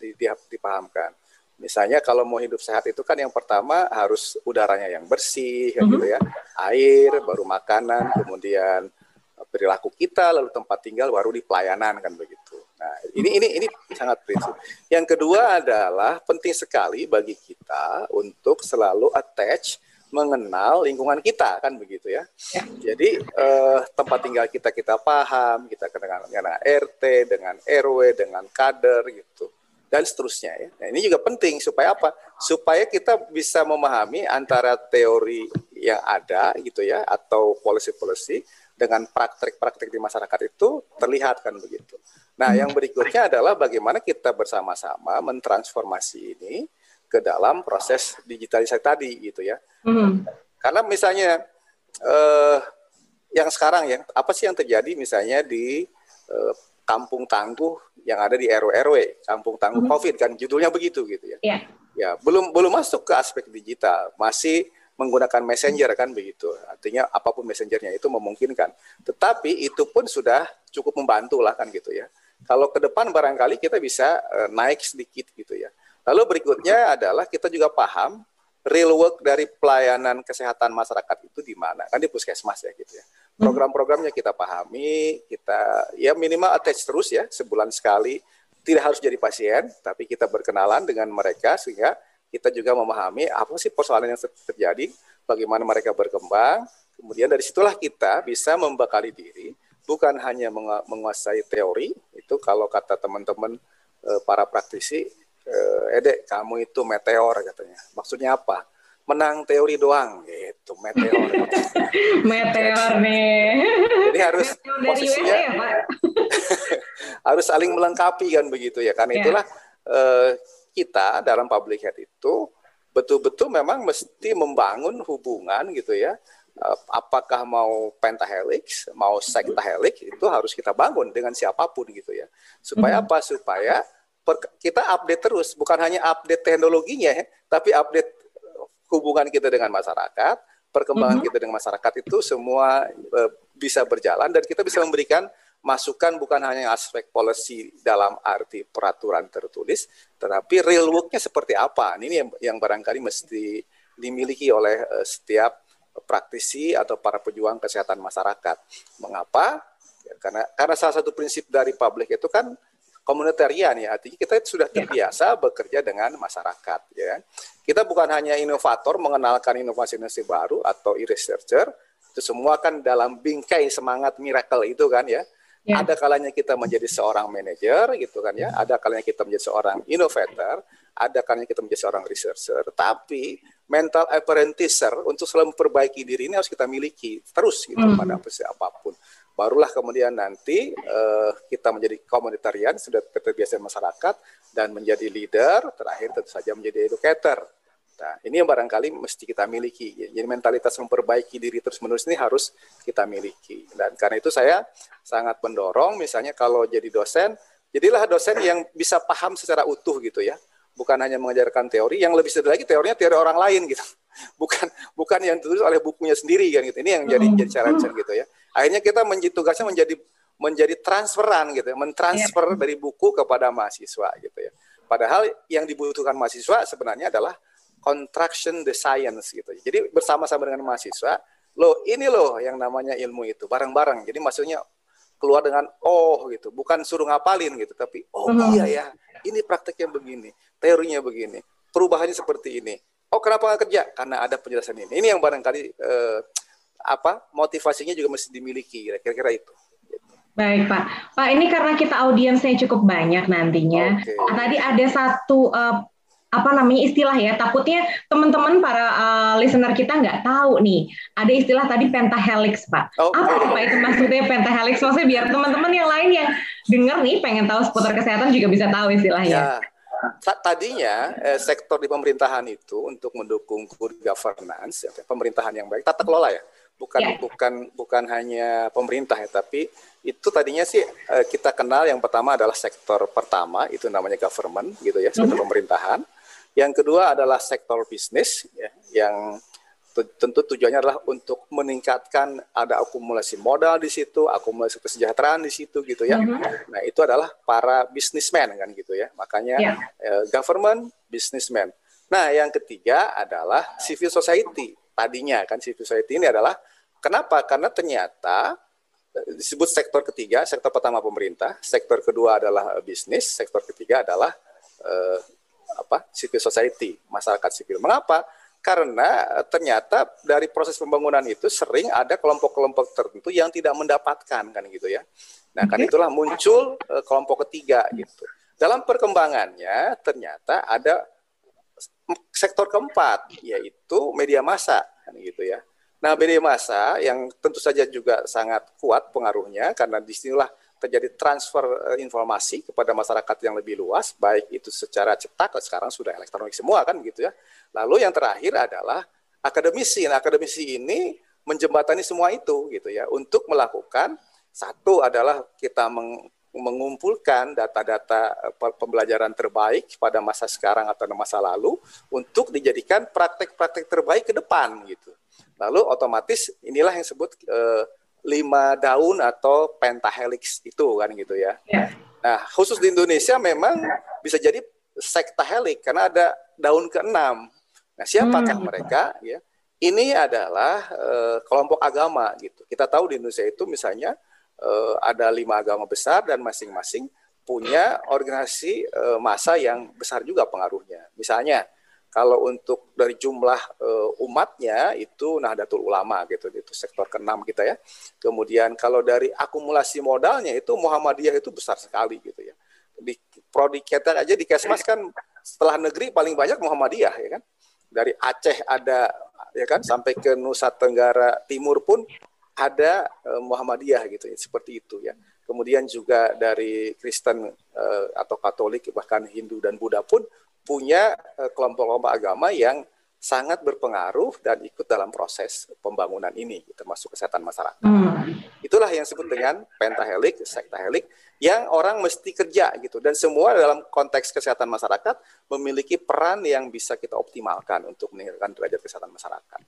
dipahamkan Misalnya kalau mau hidup sehat itu kan yang pertama harus udaranya yang bersih, kan gitu ya, air, baru makanan, kemudian perilaku kita, lalu tempat tinggal, baru di pelayanan kan begitu. Nah ini ini ini sangat prinsip. Yang kedua adalah penting sekali bagi kita untuk selalu attach mengenal lingkungan kita kan begitu ya. ya. Jadi eh, tempat tinggal kita kita paham, kita kenal dengan RT, dengan RW, dengan kader gitu dan seterusnya ya. Nah, ini juga penting supaya apa? Supaya kita bisa memahami antara teori yang ada gitu ya atau policy-policy dengan praktek-praktek di masyarakat itu terlihat kan begitu. Nah, yang berikutnya adalah bagaimana kita bersama-sama mentransformasi ini ke dalam proses digitalisasi tadi gitu ya. Mm. Karena misalnya eh, yang sekarang ya, apa sih yang terjadi misalnya di eh, kampung tangguh yang ada di RW-RW, kampung tangguh mm -hmm. COVID kan judulnya begitu gitu ya. Yeah. Ya, belum belum masuk ke aspek digital, masih menggunakan messenger kan begitu. Artinya apa pun messengernya itu memungkinkan. Tetapi itu pun sudah cukup membantu lah kan gitu ya. Kalau ke depan barangkali kita bisa uh, naik sedikit gitu ya. Lalu berikutnya adalah kita juga paham real work dari pelayanan kesehatan masyarakat itu di mana? Kan di puskesmas ya gitu ya. Program-programnya kita pahami, kita ya minimal attach terus ya sebulan sekali. Tidak harus jadi pasien, tapi kita berkenalan dengan mereka sehingga kita juga memahami apa sih persoalan yang terjadi, bagaimana mereka berkembang. Kemudian dari situlah kita bisa membekali diri, bukan hanya menguasai teori, itu kalau kata teman-teman eh, para praktisi eh, kamu itu meteor katanya. Maksudnya apa? Menang teori doang gitu, meteor. meteor nih. Jadi harus posisinya ya, harus saling melengkapi kan begitu ya. Karena ya. itulah eh, kita dalam public health itu betul-betul memang mesti membangun hubungan gitu ya eh, apakah mau pentahelix, mau sektahelix itu harus kita bangun dengan siapa pun gitu ya. Supaya mm -hmm. apa? Supaya per, kita update terus, bukan hanya update teknologinya, ya, tapi update hubungan kita dengan masyarakat, perkembangan mm -hmm. kita dengan masyarakat itu semua e, bisa berjalan dan kita bisa memberikan masukan bukan hanya aspek policy dalam arti peraturan tertulis, tetapi real worknya seperti apa. Ini yang, yang barangkali mesti dimiliki oleh uh, setiap praktisi atau para pejuang kesehatan masyarakat. Mengapa? Ya, karena karena salah satu prinsip dari publik itu kan komunitarian ya artinya kita sudah ya. terbiasa bekerja dengan masyarakat ya kita bukan hanya inovator mengenalkan inovasi-inovasi baru atau e-researcher itu semua kan dalam bingkai semangat miracle itu kan ya Ya. Ada kalanya kita menjadi seorang manajer gitu kan ya, ada kalanya kita menjadi seorang innovator, ada kalanya kita menjadi seorang researcher. Tapi mental apprentice untuk selalu memperbaiki diri ini harus kita miliki terus gitu mm. pada apa pun barulah kemudian nanti uh, kita menjadi komunitarian sudah terbiasa masyarakat dan menjadi leader terakhir tentu saja menjadi educator. Nah ini yang barangkali mesti kita miliki. Jadi mentalitas memperbaiki diri terus menerus ini harus kita miliki. Dan karena itu saya sangat mendorong misalnya kalau jadi dosen jadilah dosen yang bisa paham secara utuh gitu ya bukan hanya mengajarkan teori yang lebih sedih lagi teorinya teori orang lain gitu bukan bukan yang ditulis oleh bukunya sendiri kan gitu ini yang jadi jadi challenge gitu ya akhirnya kita menjadi tugasnya menjadi menjadi transferan gitu ya, mentransfer yeah. dari buku kepada mahasiswa gitu ya. Padahal yang dibutuhkan mahasiswa sebenarnya adalah contraction the science gitu. Jadi bersama-sama dengan mahasiswa, loh ini loh yang namanya ilmu itu bareng-bareng. Jadi maksudnya keluar dengan oh gitu, bukan suruh ngapalin gitu, tapi oh uh-huh. iya ya, ini prakteknya begini, teorinya begini, perubahannya seperti ini. Oh kenapa nggak kerja? Karena ada penjelasan ini. Ini yang barangkali eh, apa motivasinya juga mesti dimiliki kira-kira itu. Baik Pak, Pak ini karena kita audiensnya cukup banyak nantinya. Okay. Nah, tadi ada satu uh, apa namanya istilah ya takutnya teman-teman para uh, listener kita nggak tahu nih ada istilah tadi pentahelix pak okay. apa pak itu maksudnya pentahelix maksudnya biar teman-teman yang lain yang dengar nih pengen tahu seputar kesehatan juga bisa tahu istilahnya ya tadinya eh, sektor di pemerintahan itu untuk mendukung good governance ya, pemerintahan yang baik tata kelola ya bukan yeah. bukan bukan hanya pemerintah ya tapi itu tadinya sih uh, kita kenal yang pertama adalah sektor pertama itu namanya government gitu ya sektor mm -hmm. pemerintahan yang kedua adalah sektor bisnis ya yang tentu tujuannya adalah untuk meningkatkan ada akumulasi modal di situ, akumulasi kesejahteraan di situ gitu ya. Mm -hmm. Nah itu adalah para bisnismen kan gitu ya. Makanya yeah. eh, government, businessman. Nah yang ketiga adalah civil society tadinya kan civil society ini adalah kenapa? Karena ternyata eh, disebut sektor ketiga, sektor pertama pemerintah, sektor kedua adalah bisnis, sektor ketiga adalah eh, apa? civil society, masyarakat sipil. Mengapa? Karena ternyata dari proses pembangunan itu sering ada kelompok-kelompok tertentu yang tidak mendapatkan kan gitu ya. Nah, kan itulah muncul uh, kelompok ketiga gitu. Dalam perkembangannya ternyata ada sektor keempat yaitu media massa kan gitu ya. Nah, media massa yang tentu saja juga sangat kuat pengaruhnya karena di sinilah terjadi transfer eh, informasi kepada masyarakat yang lebih luas, baik itu secara cetak, sekarang sudah elektronik semua kan gitu ya. Lalu yang terakhir adalah akademisi. Nah, akademisi ini menjembatani semua itu gitu ya untuk melakukan satu adalah kita meng, mengumpulkan data-data eh, pembelajaran terbaik pada masa sekarang atau masa lalu untuk dijadikan praktek-praktek terbaik ke depan gitu. Lalu otomatis inilah yang disebut uh, lima daun atau pentahelix itu kan gitu ya. ya. Nah, khusus di Indonesia memang bisa jadi sektahelik karena ada daun keenam. Nah, siapakah hmm. mereka ya? Ini adalah uh, kelompok agama gitu. Kita tahu di Indonesia itu misalnya uh, ada lima agama besar dan masing-masing punya organisasi uh, massa yang besar juga pengaruhnya. Misalnya kalau untuk dari jumlah uh, umatnya itu Nahdlatul Ulama gitu, itu sektor keenam kita ya. Kemudian kalau dari akumulasi modalnya itu Muhammadiyah itu besar sekali gitu ya. Di prodi kita aja di Kesmas kan setelah negeri paling banyak Muhammadiyah ya kan. Dari Aceh ada ya kan sampai ke Nusa Tenggara Timur pun ada uh, Muhammadiyah gitu ya, seperti itu ya. Kemudian juga dari Kristen uh, atau Katolik bahkan Hindu dan Buddha pun punya eh, kelompok-kelompok agama yang sangat berpengaruh dan ikut dalam proses pembangunan ini, termasuk kesehatan masyarakat. Hmm. Itulah yang disebut dengan pentahelik, sektahelik, yang orang mesti kerja gitu. Dan semua dalam konteks kesehatan masyarakat memiliki peran yang bisa kita optimalkan untuk meningkatkan derajat kesehatan masyarakat.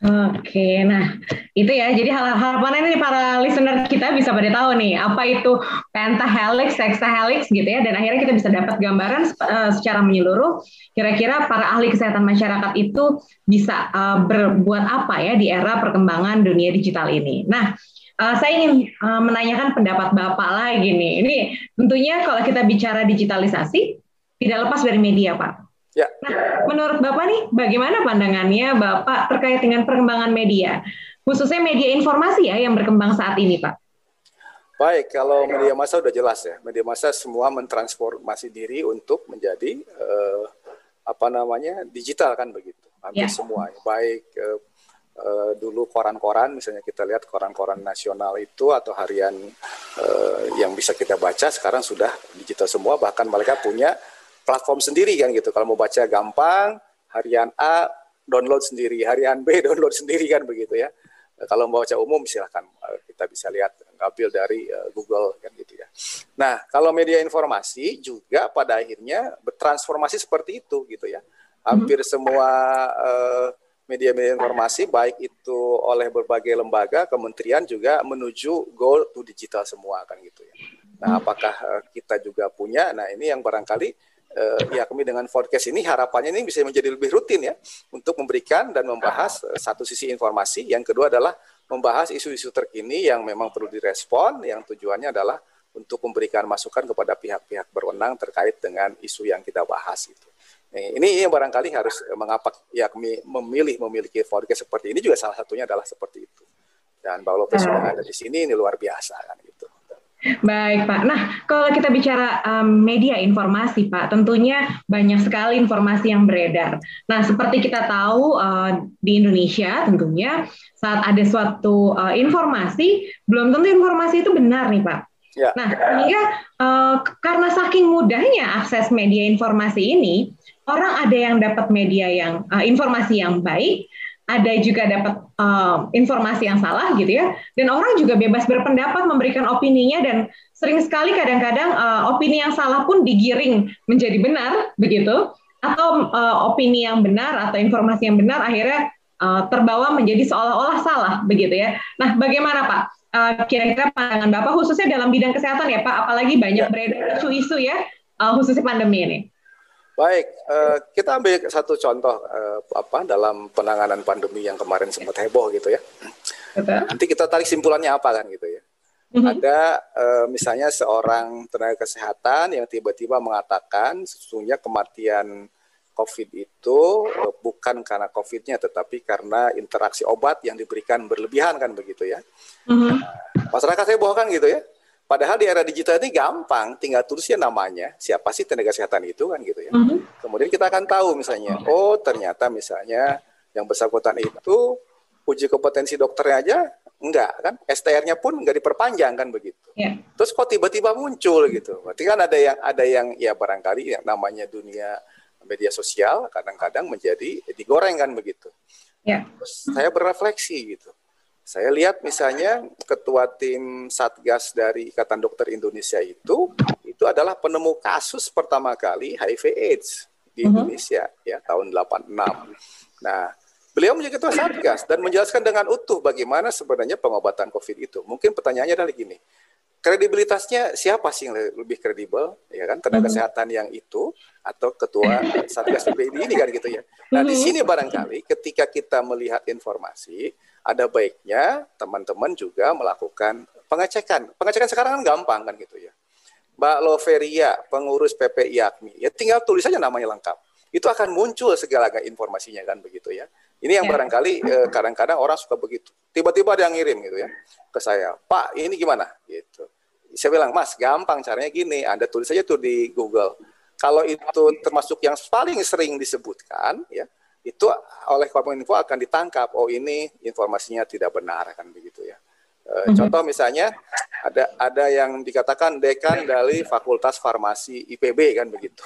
Oke, nah itu ya. Jadi harapannya ini para listener kita bisa pada tahu nih apa itu pentahelix, sextahelix gitu ya. Dan akhirnya kita bisa dapat gambaran uh, secara menyeluruh. Kira-kira para ahli kesehatan masyarakat itu bisa uh, berbuat apa ya di era perkembangan dunia digital ini. Nah, uh, saya ingin uh, menanyakan pendapat bapak lagi nih. Ini tentunya kalau kita bicara digitalisasi tidak lepas dari media, Pak. Ya. Nah, menurut Bapak nih, bagaimana pandangannya Bapak terkait dengan perkembangan media, khususnya media informasi ya yang berkembang saat ini, Pak? Baik, kalau media massa sudah jelas ya, media massa semua mentransformasi diri untuk menjadi uh, apa namanya digital kan begitu, hampir ya. semua. Baik uh, uh, dulu koran-koran, misalnya kita lihat koran-koran nasional itu atau harian uh, yang bisa kita baca, sekarang sudah digital semua, bahkan mereka punya platform sendiri kan gitu. Kalau mau baca gampang, harian A download sendiri, harian B download sendiri kan begitu ya. Kalau mau baca umum silahkan eh, kita bisa lihat ngambil dari uh, Google kan gitu ya. Nah kalau media informasi juga pada akhirnya bertransformasi seperti itu gitu ya. Hampir semua uh, media-media informasi baik itu oleh berbagai lembaga, kementerian juga menuju goal to digital semua kan gitu ya. Nah, apakah kita juga punya? Nah, ini yang barangkali uh, ya kami dengan podcast ini harapannya ini bisa menjadi lebih rutin ya untuk memberikan dan membahas uh, satu sisi informasi, yang kedua adalah membahas isu-isu terkini yang memang perlu direspon, yang tujuannya adalah untuk memberikan masukan kepada pihak-pihak berwenang terkait dengan isu yang kita bahas itu. Nah, ini yang barangkali harus mengapa ya kami memilih memiliki podcast seperti ini juga salah satunya adalah seperti itu. Dan Pak Lopez sudah ada di sini ini luar biasa kan gitu. Baik Pak. Nah kalau kita bicara um, media informasi Pak, tentunya banyak sekali informasi yang beredar. Nah seperti kita tahu uh, di Indonesia tentunya saat ada suatu uh, informasi, belum tentu informasi itu benar nih Pak. Ya. Nah sehingga uh, karena saking mudahnya akses media informasi ini, orang ada yang dapat media yang uh, informasi yang baik, ada juga dapat uh, informasi yang salah gitu ya. Dan orang juga bebas berpendapat memberikan opininya dan sering sekali kadang-kadang uh, opini yang salah pun digiring menjadi benar begitu. Atau uh, opini yang benar atau informasi yang benar akhirnya uh, terbawa menjadi seolah-olah salah begitu ya. Nah bagaimana Pak? Kira-kira uh, pandangan Bapak khususnya dalam bidang kesehatan ya Pak? Apalagi banyak ya. beredar isu-isu ya uh, khususnya pandemi ini Baik, uh, kita ambil satu contoh uh, apa dalam penanganan pandemi yang kemarin sempat heboh gitu ya. Betul. Nanti kita tarik simpulannya apa kan gitu ya. Mm-hmm. Ada uh, misalnya seorang tenaga kesehatan yang tiba-tiba mengatakan sesungguhnya kematian COVID itu uh, bukan karena COVID-nya tetapi karena interaksi obat yang diberikan berlebihan kan begitu ya. Mm-hmm. Nah, masyarakat saya kan gitu ya Padahal di era digital ini gampang, tinggal tulisnya namanya, siapa sih tenaga kesehatan itu kan gitu ya. Mm-hmm. Kemudian kita akan tahu misalnya, oh ternyata misalnya yang bersangkutan itu uji kompetensi dokternya aja enggak kan, STR-nya pun enggak diperpanjang kan begitu. Yeah. Terus kok tiba-tiba muncul gitu. Berarti kan ada yang ada yang ya barangkali yang namanya dunia media sosial kadang-kadang menjadi digoreng kan begitu. Yeah. Terus saya berefleksi gitu saya lihat misalnya ketua tim Satgas dari Ikatan Dokter Indonesia itu itu adalah penemu kasus pertama kali HIV AIDS di uh-huh. Indonesia ya tahun 86. Nah, Beliau menjadi ketua Satgas dan menjelaskan dengan utuh bagaimana sebenarnya pengobatan COVID itu. Mungkin pertanyaannya adalah gini, kredibilitasnya siapa sih yang lebih kredibel ya kan? Tenaga hmm. kesehatan yang itu atau ketua satgas PPID ini kan gitu ya. Nah di hmm. sini barangkali ketika kita melihat informasi ada baiknya teman-teman juga melakukan pengecekan. Pengecekan sekarang kan gampang kan gitu ya. Mbak Loveria pengurus PPI Yakmi ya tinggal tulis saja namanya lengkap. Itu akan muncul segala informasinya kan begitu ya ini yang ya. barangkali eh, kadang-kadang orang suka begitu. Tiba-tiba ada yang ngirim gitu ya ke saya, Pak ini gimana? Gitu. Saya bilang, Mas gampang caranya gini, Anda tulis saja tuh di Google. Kalau itu termasuk yang paling sering disebutkan, ya itu oleh Kominfo akan ditangkap. Oh ini informasinya tidak benar kan begitu ya. E, contoh misalnya ada ada yang dikatakan dekan dari Fakultas Farmasi IPB kan begitu.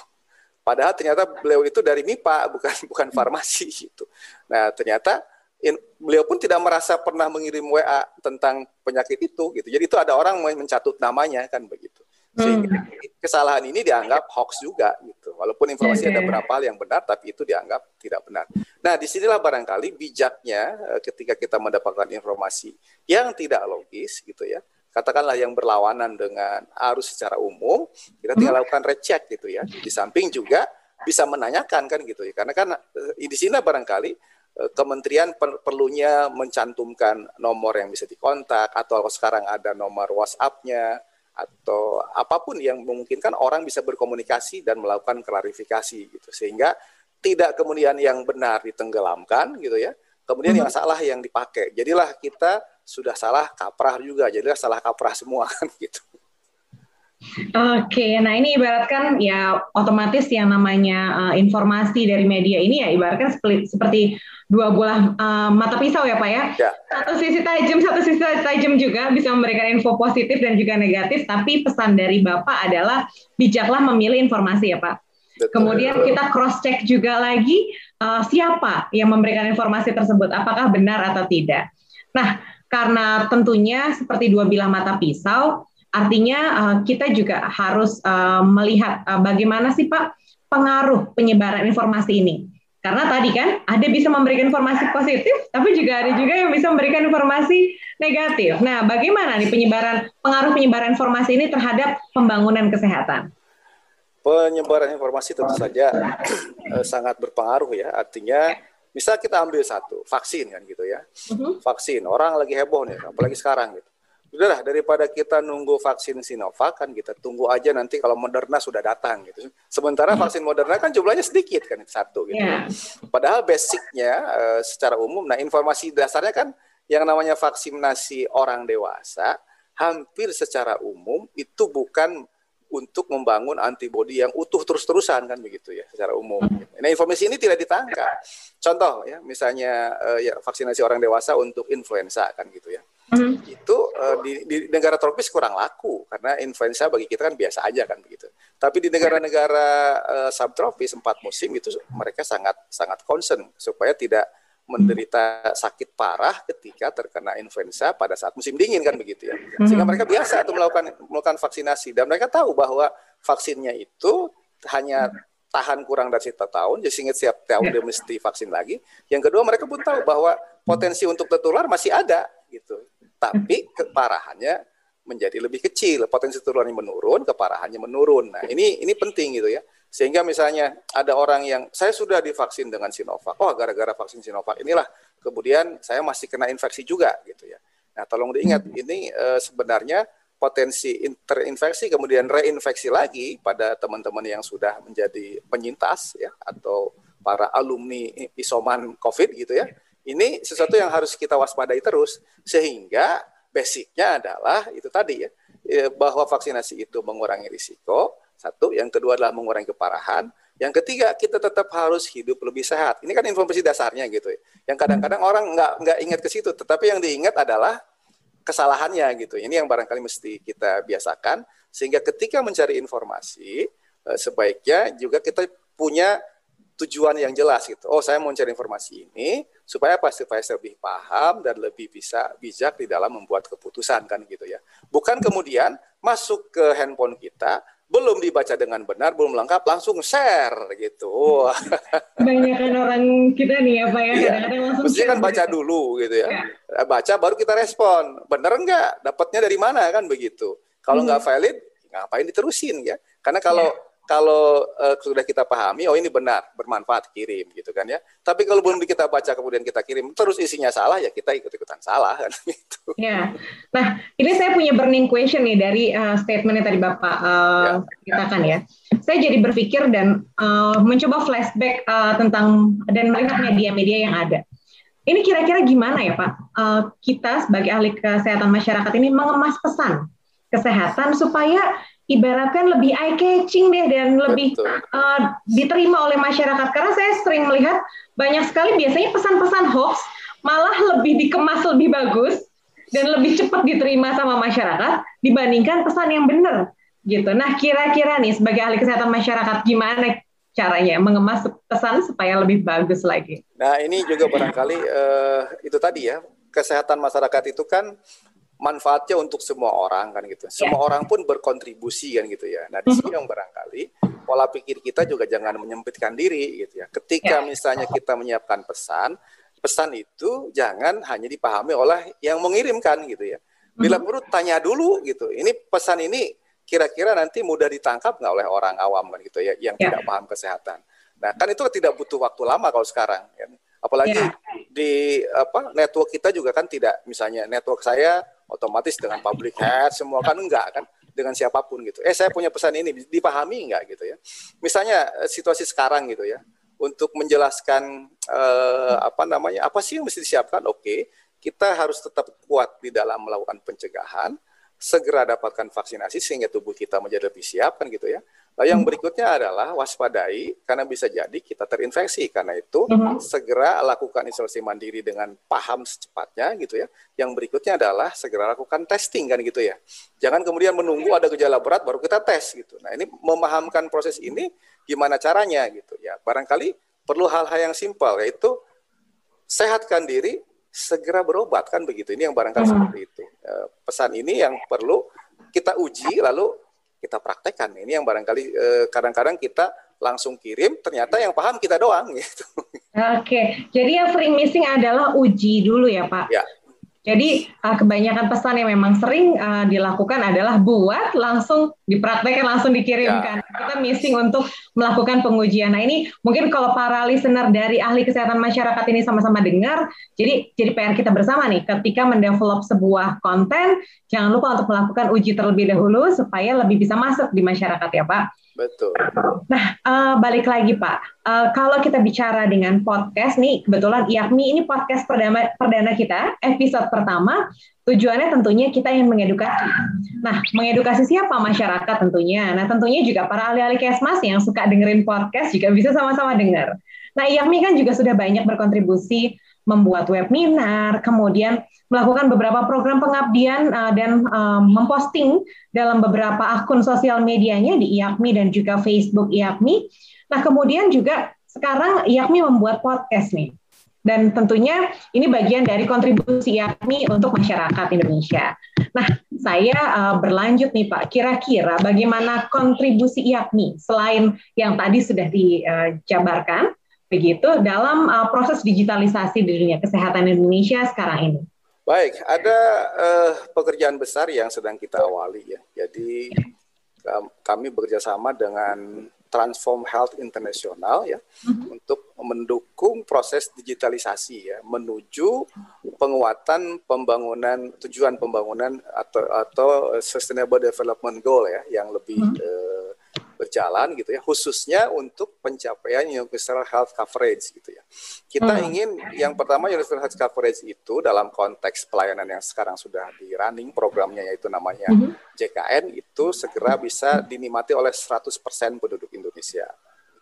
Padahal ternyata beliau itu dari MIPA bukan bukan farmasi gitu. Nah ternyata in, beliau pun tidak merasa pernah mengirim WA tentang penyakit itu gitu. Jadi itu ada orang mencatut namanya kan begitu. Sehingga hmm. kesalahan ini dianggap hoax juga gitu. Walaupun informasi ada berapa hal yang benar tapi itu dianggap tidak benar. Nah, di sinilah barangkali bijaknya eh, ketika kita mendapatkan informasi yang tidak logis gitu ya katakanlah yang berlawanan dengan arus secara umum, kita tinggal hmm. lakukan recheck gitu ya. Di samping juga bisa menanyakan kan gitu ya. Karena kan eh, di sini barangkali eh, kementerian per perlunya mencantumkan nomor yang bisa dikontak atau sekarang ada nomor WhatsApp-nya atau apa pun yang memungkinkan orang bisa berkomunikasi dan melakukan klarifikasi gitu sehingga tidak kemudian yang benar ditenggelamkan gitu ya kemudian yang hmm. salah yang dipakai jadilah kita sudah salah kaprah juga jadi salah kaprah semua kan gitu Oke, nah ini ibaratkan ya otomatis yang namanya uh, informasi dari media ini ya ibaratkan seperti, seperti dua buah uh, mata pisau ya Pak ya. ya. Satu sisi tajam, satu sisi tajam juga bisa memberikan info positif dan juga negatif, tapi pesan dari Bapak adalah bijaklah memilih informasi ya Pak. Betul. Kemudian kita cross check juga lagi uh, siapa yang memberikan informasi tersebut, apakah benar atau tidak. Nah, karena tentunya seperti dua bilah mata pisau, artinya uh, kita juga harus uh, melihat uh, bagaimana sih Pak pengaruh penyebaran informasi ini. Karena tadi kan ada bisa memberikan informasi positif, tapi juga ada juga yang bisa memberikan informasi negatif. Nah, bagaimana nih penyebaran pengaruh penyebaran informasi ini terhadap pembangunan kesehatan? Penyebaran informasi tentu saja sangat berpengaruh ya. Artinya Misal kita ambil satu, vaksin kan gitu ya. Uh-huh. Vaksin, orang lagi heboh nih, apalagi sekarang gitu. Udahlah daripada kita nunggu vaksin Sinovac kan kita tunggu aja nanti kalau Moderna sudah datang gitu. Sementara uh-huh. vaksin Moderna kan jumlahnya sedikit kan satu gitu. Yeah. Padahal basicnya uh, secara umum, nah informasi dasarnya kan yang namanya vaksinasi orang dewasa hampir secara umum itu bukan untuk membangun antibodi yang utuh terus-terusan kan begitu ya secara umum. Hmm. Nah informasi ini tidak ditangkap. Contoh ya misalnya uh, ya vaksinasi orang dewasa untuk influenza kan gitu ya. Hmm. Itu uh, di, di negara tropis kurang laku karena influenza bagi kita kan biasa aja kan begitu. Tapi di negara-negara uh, subtropis empat musim itu mereka sangat sangat concern supaya tidak menderita sakit parah ketika terkena influenza pada saat musim dingin kan begitu ya. Sehingga hmm. mereka biasa untuk melakukan melakukan vaksinasi dan mereka tahu bahwa vaksinnya itu hanya tahan kurang dari satu tahun, jadi sehingga setiap tahun dia mesti vaksin lagi. Yang kedua mereka pun tahu bahwa potensi untuk tertular masih ada gitu. Tapi keparahannya menjadi lebih kecil, potensi tertularnya menurun, keparahannya menurun. Nah, ini ini penting gitu ya. Sehingga misalnya ada orang yang saya sudah divaksin dengan Sinovac. Oh, gara-gara vaksin Sinovac inilah kemudian saya masih kena infeksi juga gitu ya. Nah, tolong diingat hmm. ini e, sebenarnya potensi terinfeksi kemudian reinfeksi lagi pada teman-teman yang sudah menjadi penyintas ya atau para alumni isoman COVID gitu ya. Ini sesuatu yang harus kita waspadai terus sehingga basicnya adalah itu tadi ya eh, bahwa vaksinasi itu mengurangi risiko satu, yang kedua adalah mengurangi keparahan. Yang ketiga, kita tetap harus hidup lebih sehat. Ini kan informasi dasarnya gitu ya. Yang kadang-kadang hmm. orang nggak nggak ingat ke situ, tetapi yang diingat adalah kesalahannya gitu. Ini yang barangkali mesti kita biasakan sehingga ketika mencari informasi eh, sebaiknya juga kita punya tujuan yang jelas gitu. Oh, saya mau mencari informasi ini supaya apa? Supaya saya lebih paham dan lebih bisa bijak di dalam membuat keputusan kan gitu ya. Bukan kemudian masuk ke handphone kita, belum dibaca dengan benar, belum lengkap, langsung share gitu. Kebanyakan orang kita nih ya Pak ya, iya. kadang-kadang langsung Mesti kan baca dulu gitu ya. ya. Baca baru kita respon. Bener enggak? Dapatnya dari mana kan begitu. Kalau hmm. nggak valid, ngapain diterusin ya? Karena kalau ya kalau uh, sudah kita pahami, oh ini benar, bermanfaat, kirim gitu kan ya. Tapi kalau belum kita baca kemudian kita kirim, terus isinya salah ya kita ikut-ikutan salah kan gitu. Ya, nah ini saya punya burning question nih dari uh, statement yang tadi bapak uh, ya. katakan ya. Saya jadi berpikir dan uh, mencoba flashback uh, tentang dan melihat media-media yang ada. Ini kira-kira gimana ya Pak? Uh, kita sebagai ahli kesehatan masyarakat ini mengemas pesan kesehatan supaya ibaratkan lebih eye catching deh dan lebih uh, diterima oleh masyarakat karena saya sering melihat banyak sekali biasanya pesan-pesan hoax malah lebih dikemas lebih bagus dan lebih cepat diterima sama masyarakat dibandingkan pesan yang benar gitu. Nah kira-kira nih sebagai ahli kesehatan masyarakat gimana caranya mengemas pesan supaya lebih bagus lagi? Nah ini juga barangkali uh, itu tadi ya kesehatan masyarakat itu kan manfaatnya untuk semua orang kan gitu. Semua yeah. orang pun berkontribusi kan gitu ya. Nah, di sini yang barangkali pola pikir kita juga jangan menyempitkan diri gitu ya. Ketika yeah. misalnya kita menyiapkan pesan, pesan itu jangan hanya dipahami oleh yang mengirimkan gitu ya. Bila perlu tanya dulu gitu. Ini pesan ini kira-kira nanti mudah ditangkap nggak oleh orang awam kan gitu ya yang yeah. tidak paham kesehatan. Nah, kan itu tidak butuh waktu lama kalau sekarang ya. Apalagi yeah. di apa network kita juga kan tidak misalnya network saya otomatis dengan public head semua kan enggak kan dengan siapa pun gitu. Eh saya punya pesan ini dipahami enggak gitu ya. Misalnya eh, situasi sekarang gitu ya. Untuk menjelaskan eh, apa namanya apa sih yang mesti disiapkan? Oke, kita harus tetap kuat di dalam melakukan pencegahan, segera dapatkan vaksinasi sehingga tubuh kita menjadi lebih siap kan gitu ya. Lalu yang hmm. berikutnya adalah waspadai karena bisa jadi kita terinfeksi. Karena itu uh-huh. segera lakukan isolasi mandiri dengan paham secepatnya gitu ya. Yang berikutnya adalah segera lakukan testing kan gitu ya. Jangan kemudian menunggu ada gejala berat baru kita tes gitu. Nah, ini memahamkan proses ini gimana caranya gitu ya. Barangkali perlu hal-hal yang simpel yaitu sehatkan diri, segera berobat kan begitu. Ini yang barangkali uh-huh. seperti itu. Eh, pesan ini yang perlu kita uji lalu kita praktekkan. Ini yang barangkali eh, kadang-kadang kita langsung kirim, ternyata yang paham kita doang gitu. Oke, jadi yang sering missing adalah uji dulu ya Pak. Ya. Jadi uh, kebanyakan pesan yang memang sering uh, dilakukan adalah buat langsung dipraktekkan langsung dikirimkan. Ya. Kita missing untuk melakukan pengujian. Nah ini mungkin kalau para listener dari ahli kesehatan masyarakat ini sama-sama dengar, jadi jadi PR kita bersama nih ketika mendevelop sebuah konten, jangan lupa untuk melakukan uji terlebih dahulu supaya lebih bisa masuk di masyarakat ya Pak. Betul. Nah, uh, balik lagi Pak, uh, kalau kita bicara dengan podcast nih, kebetulan IAKMI ini podcast perdana, perdana kita, episode pertama, tujuannya tentunya kita ingin mengedukasi. Nah, mengedukasi siapa? Masyarakat tentunya. Nah, tentunya juga para ahli-ahli kesmas yang suka dengerin podcast juga bisa sama-sama dengar. Nah, IAKMI kan juga sudah banyak berkontribusi membuat webinar, kemudian melakukan beberapa program pengabdian uh, dan uh, memposting dalam beberapa akun sosial medianya di IAKMI dan juga Facebook IAKMI. Nah, kemudian juga sekarang IAKMI membuat podcast nih. Dan tentunya ini bagian dari kontribusi IAKMI untuk masyarakat Indonesia. Nah, saya uh, berlanjut nih Pak, kira-kira bagaimana kontribusi IAKMI selain yang tadi sudah dijabarkan, begitu dalam uh, proses digitalisasi di dunia kesehatan Indonesia sekarang ini? Baik, ada uh, pekerjaan besar yang sedang kita awali ya. Jadi kami bekerjasama dengan Transform Health International ya uh-huh. untuk mendukung proses digitalisasi ya menuju penguatan pembangunan tujuan pembangunan atau atau Sustainable Development Goal ya yang lebih uh-huh. uh, berjalan gitu ya khususnya untuk pencapaian universal health coverage gitu ya kita hmm. ingin yang pertama universal health coverage itu dalam konteks pelayanan yang sekarang sudah di running programnya yaitu namanya hmm. JKN itu segera bisa dinikmati oleh 100% penduduk Indonesia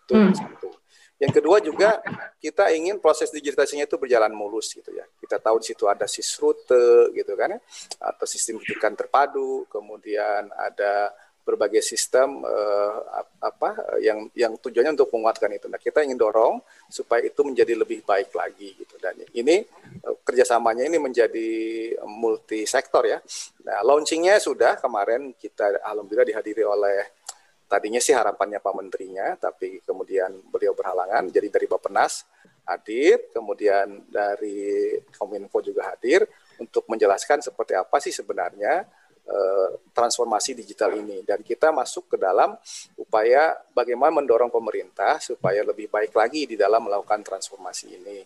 itu hmm. satu yang kedua juga kita ingin proses digitalisasinya itu berjalan mulus gitu ya. Kita tahu di situ ada sisrute gitu kan ya, atau sistem rujukan terpadu, kemudian ada berbagai sistem uh, apa yang yang tujuannya untuk menguatkan itu. Nah, kita ingin dorong supaya itu menjadi lebih baik lagi gitu. Dan ini uh, kerjasamanya ini menjadi multi sektor ya. Nah, launchingnya sudah kemarin kita alhamdulillah dihadiri oleh tadinya sih harapannya Pak Menterinya, tapi kemudian beliau berhalangan. Jadi dari Bappenas hadir, kemudian dari Kominfo juga hadir untuk menjelaskan seperti apa sih sebenarnya eh, transformasi digital ini. Dan kita masuk ke dalam upaya bagaimana mendorong pemerintah supaya lebih baik lagi di dalam melakukan transformasi ini.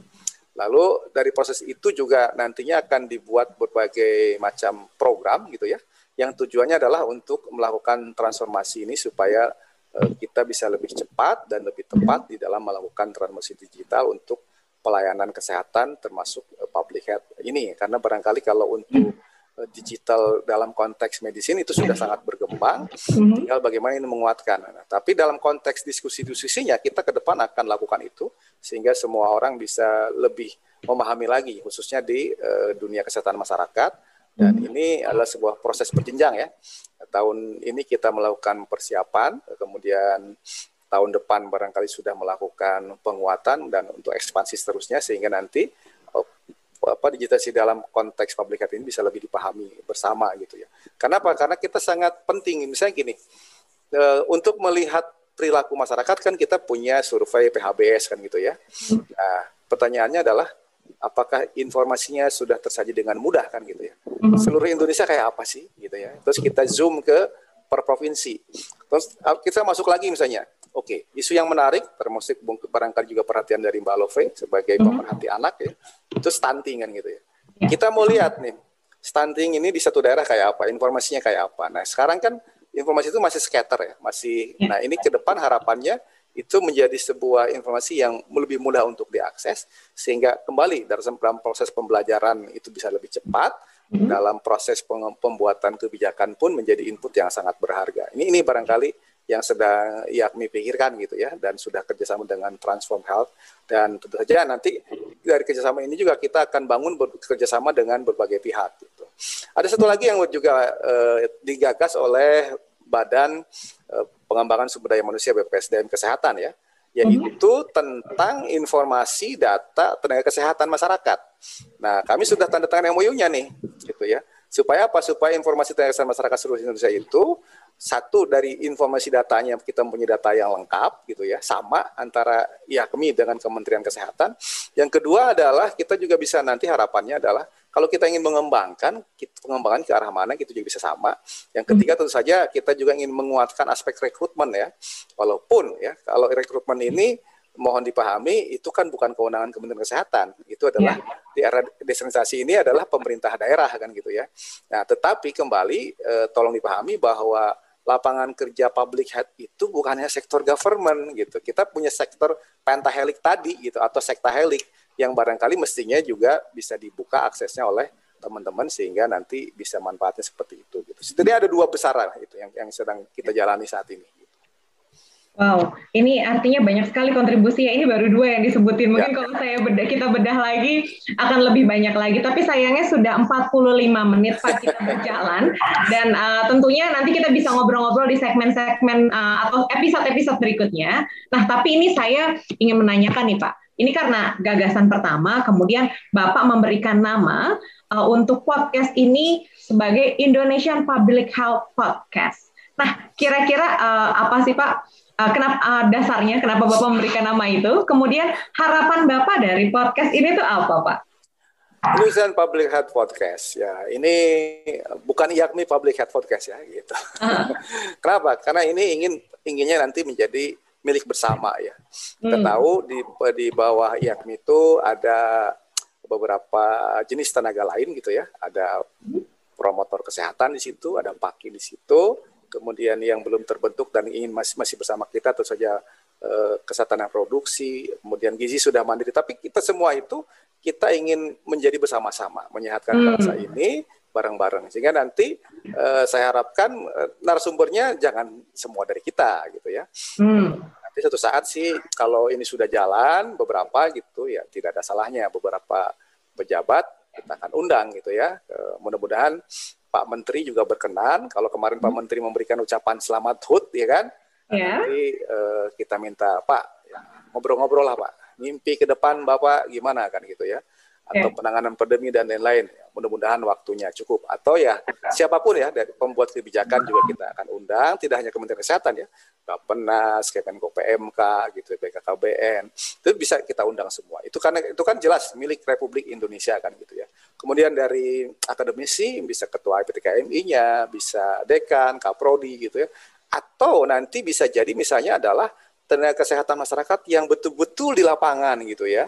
Lalu dari proses itu juga nantinya akan dibuat berbagai macam program gitu ya, yang tujuannya adalah untuk melakukan transformasi ini supaya uh, kita bisa lebih cepat dan lebih tepat di dalam melakukan transformasi digital untuk pelayanan kesehatan termasuk uh, public health ini karena barangkali kalau untuk digital dalam konteks medicine itu sudah sangat berkembang mm-hmm. tinggal bagaimana ini menguatkan nah, tapi dalam konteks diskusi-diskusinya kita ke depan akan lakukan itu sehingga semua orang bisa lebih memahami lagi khususnya di uh, dunia kesehatan masyarakat dan hmm. ini adalah sebuah proses berjenjang ya. Tahun ini kita melakukan persiapan, kemudian tahun depan barangkali sudah melakukan penguatan dan untuk ekspansi seterusnya sehingga nanti apa digitasi dalam konteks public health ini bisa lebih dipahami bersama gitu ya. Kenapa? Karena kita sangat penting misalnya gini. E, untuk melihat perilaku masyarakat kan kita punya survei PHBS kan gitu ya. Nah, pertanyaannya adalah apakah informasinya sudah tersaji dengan mudah kan gitu ya. Mm-hmm. Seluruh Indonesia kayak apa sih gitu ya. Terus kita zoom ke per provinsi. Terus ah, kita masuk lagi misalnya, oke, okay, isu yang menarik termasuk barangkali juga perhatian dari Mbak Love sebagai mm-hmm. pemerhati anak ya, itu stunting kan gitu ya. ya. Kita mau lihat nih, stunting ini di satu daerah kayak apa, informasinya kayak apa. Nah, sekarang kan informasi itu masih scatter ya, masih. Ya. Nah, ini ke depan harapannya itu menjadi sebuah informasi yang lebih mudah untuk diakses sehingga kembali dalam proses pembelajaran itu bisa lebih cepat mm-hmm. dalam proses pembuatan kebijakan pun menjadi input yang sangat berharga ini ini barangkali yang sedang yakni pikirkan gitu ya dan sudah kerjasama dengan Transform Health dan tentu saja nanti dari kerjasama ini juga kita akan bangun kerjasama dengan berbagai pihak gitu. Ada satu lagi yang juga eh, digagas oleh Badan eh, pengembangan sumber daya manusia BPSDM kesehatan ya yaitu tentang informasi data tenaga kesehatan masyarakat. Nah, kami sudah tanda tangan MOU-nya nih, gitu ya. Supaya apa? Supaya informasi tenaga kesehatan masyarakat seluruh Indonesia itu satu dari informasi datanya kita punya data yang lengkap gitu ya sama antara ya kami dengan Kementerian Kesehatan. Yang kedua adalah kita juga bisa nanti harapannya adalah kalau kita ingin mengembangkan pengembangan ke arah mana kita juga bisa sama. Yang ketiga tentu saja kita juga ingin menguatkan aspek rekrutmen ya. Walaupun ya kalau rekrutmen ini mohon dipahami itu kan bukan kewenangan Kementerian Kesehatan. Itu adalah ya. di era desentralisasi ini adalah pemerintah daerah kan gitu ya. Nah tetapi kembali eh, tolong dipahami bahwa lapangan kerja public health itu bukan hanya sektor government gitu. Kita punya sektor pentahelik tadi gitu atau sektahelik yang barangkali mestinya juga bisa dibuka aksesnya oleh teman-teman sehingga nanti bisa manfaatnya seperti itu gitu. Jadi ada dua besar itu yang yang sedang kita jalani saat ini. Wow, ini artinya banyak sekali kontribusi ya. Ini baru dua yang disebutin. Mungkin ya. kalau saya bedah, kita bedah lagi akan lebih banyak lagi. Tapi sayangnya sudah 45 menit Pak kita berjalan. Dan uh, tentunya nanti kita bisa ngobrol-ngobrol di segmen-segmen uh, atau episode-episode berikutnya. Nah, tapi ini saya ingin menanyakan nih Pak. Ini karena gagasan pertama, kemudian Bapak memberikan nama uh, untuk podcast ini sebagai Indonesian Public Health Podcast. Nah, kira-kira uh, apa sih Pak uh, kenapa uh, dasarnya kenapa Bapak memberikan nama itu? Kemudian harapan Bapak dari podcast ini tuh apa, Pak? Indonesian Public Health Podcast ya ini bukan yakni Public Health Podcast ya gitu. Uh. Kenapa? Karena ini ingin inginnya nanti menjadi milik bersama ya. Kita hmm. tahu di di bawah yakni itu ada beberapa jenis tenaga lain gitu ya. Ada promotor kesehatan di situ, ada paki di situ, kemudian yang belum terbentuk dan ingin masih masih bersama kita tentu saja eh, kesehatan produksi, kemudian gizi sudah mandiri. Tapi kita semua itu kita ingin menjadi bersama-sama menyehatkan hmm. bangsa ini bareng-bareng. Sehingga nanti eh, saya harapkan eh, narasumbernya jangan semua dari kita gitu ya. Hmm. Nanti satu saat sih kalau ini sudah jalan beberapa gitu ya tidak ada salahnya beberapa pejabat kita akan undang gitu ya. Mudah-mudahan Pak Menteri juga berkenan. Kalau kemarin Pak hmm. Menteri memberikan ucapan selamat HUT, ya kan? Ya. Nanti uh, kita minta Pak ngobrol-ngobrol lah Pak. Mimpi ke depan Bapak gimana kan gitu ya? Atau penanganan pandemi dan lain-lain. Mudah-mudahan waktunya cukup. Atau ya siapa pun ya dari pembuat kebijakan juga kita akan undang, tidak hanya Kementerian Kesehatan ya, Bapenas, Kemenko PMK, gitu, BKKBN, itu bisa kita undang semua. Itu karena itu kan jelas milik Republik Indonesia kan gitu ya. Kemudian dari akademisi bisa ketua IPTKMI-nya, bisa dekan, kaprodi gitu ya. Atau nanti bisa jadi misalnya adalah tenaga kesehatan masyarakat yang betul-betul di lapangan gitu ya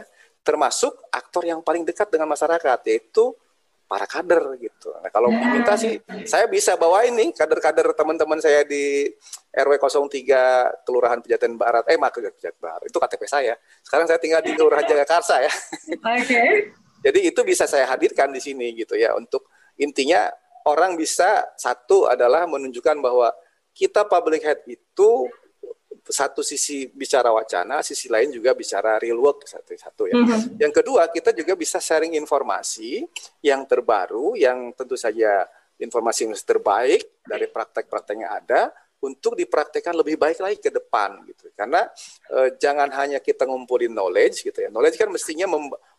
termasuk aktor yang paling dekat dengan masyarakat yaitu para kader gitu. Nah, kalau ya. diminta sih saya bisa bawa ini kader-kader teman-teman saya di RW 03 Kelurahan Pejaten Barat. Eh, mak Pejaten Barat. Itu KTP saya. Sekarang saya tinggal di Kelurahan Jagakarsa ya. Oke. Okay. Jadi itu bisa saya hadirkan di sini gitu ya untuk intinya orang bisa satu adalah menunjukkan bahwa kita public health itu satu sisi bicara wacana, sisi lain juga bicara real work satu satu ya. Mm-hmm. Yang kedua kita juga bisa sharing informasi yang terbaru, yang tentu saja informasi yang terbaik dari praktek-praktek yang ada untuk dipraktekkan lebih baik lagi ke depan gitu. Karena e, jangan hanya kita ngumpulin knowledge gitu ya. Knowledge kan mestinya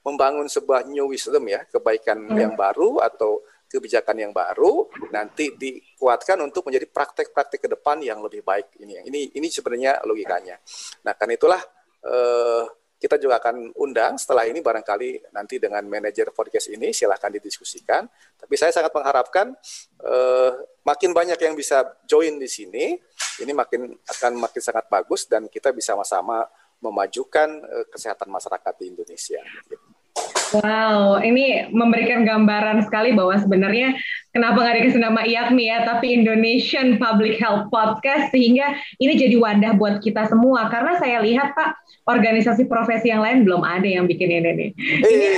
membangun sebuah new wisdom ya, kebaikan mm-hmm. yang baru atau kebijakan yang baru nanti dikuatkan untuk menjadi praktek-praktek ke depan yang lebih baik. Ini ini ini sebenarnya logikanya. Nah karena itulah eh, kita juga akan undang setelah ini barangkali nanti dengan manajer podcast ini silahkan didiskusikan. Tapi saya sangat mengharapkan eh, makin banyak yang bisa join di sini ini makin akan makin sangat bagus dan kita bisa sama-sama memajukan eh, kesehatan masyarakat di Indonesia. Wow, ini memberikan gambaran sekali bahwa sebenarnya kenapa nggak dikasih nama IAKMI ya, tapi Indonesian Public Health Podcast sehingga ini jadi wadah buat kita semua. Karena saya lihat Pak, organisasi profesi yang lain belum ada yang bikin ini nih. Ini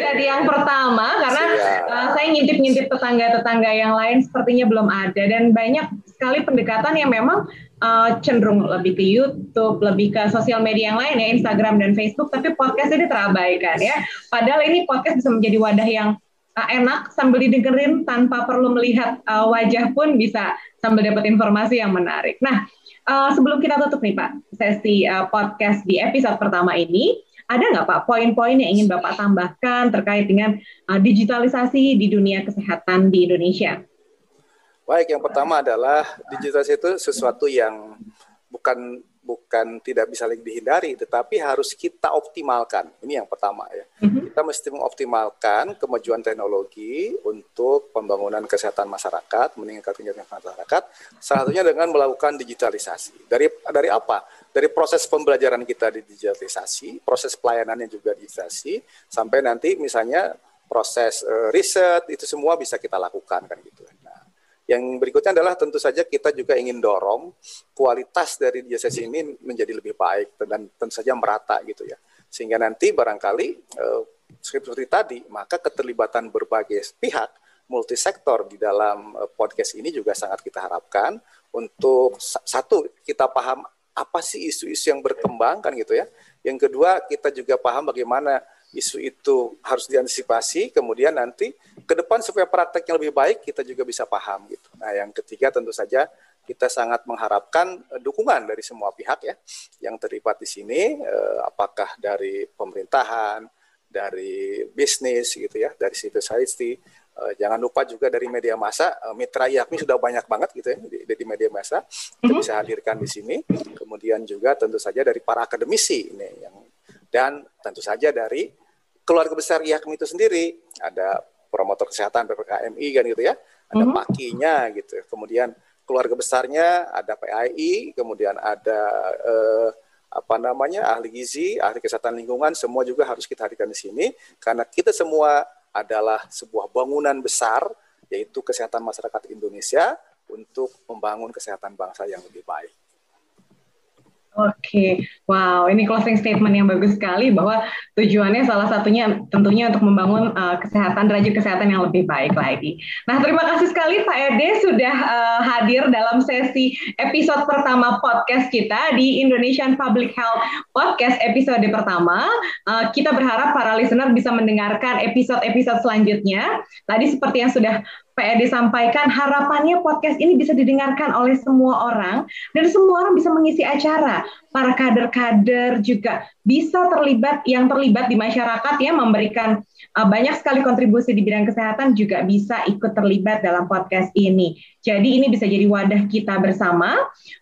jadi yang pertama karena uh, saya ngintip-ngintip tetangga-tetangga yang lain sepertinya belum ada dan banyak sekali pendekatan yang memang uh, cenderung lebih ke YouTube, lebih ke sosial media yang lain ya, Instagram dan Facebook, tapi podcast ini terabaikan ya. Padahal ini podcast bisa menjadi wadah yang uh, enak sambil didengerin tanpa perlu melihat uh, wajah pun bisa sambil dapat informasi yang menarik. Nah, uh, sebelum kita tutup nih Pak, sesi uh, podcast di episode pertama ini, ada nggak Pak poin-poin yang ingin Bapak tambahkan terkait dengan uh, digitalisasi di dunia kesehatan di Indonesia? Baik, yang pertama adalah digitalisasi itu sesuatu yang bukan bukan tidak bisa lagi dihindari, tetapi harus kita optimalkan. Ini yang pertama ya. Mm-hmm. Kita mesti mengoptimalkan kemajuan teknologi untuk pembangunan kesehatan masyarakat, meningkatkan kesehatan masyarakat. Salah satunya dengan melakukan digitalisasi. Dari dari apa? Dari proses pembelajaran kita di digitalisasi, proses pelayanannya juga digitalisasi, sampai nanti misalnya proses uh, riset itu semua bisa kita lakukan kan gitu. Yang berikutnya adalah tentu saja kita juga ingin dorong kualitas dari jasa ini menjadi lebih baik dan tentu saja merata gitu ya. Sehingga nanti barangkali eh, seperti tadi, maka keterlibatan berbagai pihak multisektor di dalam eh, podcast ini juga sangat kita harapkan untuk satu kita paham apa sih isu-isu yang berkembang kan gitu ya. Yang kedua kita juga paham bagaimana isu itu harus diantisipasi, kemudian nanti ke depan supaya prakteknya lebih baik kita juga bisa paham gitu. Nah, yang ketiga tentu saja kita sangat mengharapkan uh, dukungan dari semua pihak ya yang terlibat di sini, uh, apakah dari pemerintahan, dari bisnis gitu ya, dari civil society, uh, jangan lupa juga dari media massa, mitra IAKMI sudah banyak banget gitu ya di, di media massa, kita mhm. bisa hadirkan di sini. Kemudian juga tentu saja dari para akademisi ini yang dan tentu saja dari keluarga besar IAKMI itu sendiri ada promotor kesehatan PPKMI kan gitu ya ada mm -hmm. pakinya gitu kemudian keluarga besarnya ada PAI kemudian ada eh, apa namanya ahli gizi ahli kesehatan lingkungan semua juga harus kita hadirkan di sini karena kita semua adalah sebuah bangunan besar yaitu kesehatan masyarakat Indonesia untuk membangun kesehatan bangsa yang lebih baik. Oke, okay. wow, ini closing statement yang bagus sekali bahwa tujuannya salah satunya tentunya untuk membangun uh, kesehatan, derajat kesehatan yang lebih baik lagi. Nah, terima kasih sekali Pak Ede sudah uh, hadir dalam sesi episode pertama podcast kita di Indonesian Public Health Podcast episode pertama. Uh, kita berharap para listener bisa mendengarkan episode-episode selanjutnya. Tadi seperti yang sudah Pak Edi sampaikan harapannya podcast ini bisa didengarkan oleh semua orang dan semua orang bisa mengisi acara. Para kader-kader juga bisa terlibat yang terlibat di masyarakat ya memberikan uh, banyak sekali kontribusi di bidang kesehatan juga bisa ikut terlibat dalam podcast ini. Jadi ini bisa jadi wadah kita bersama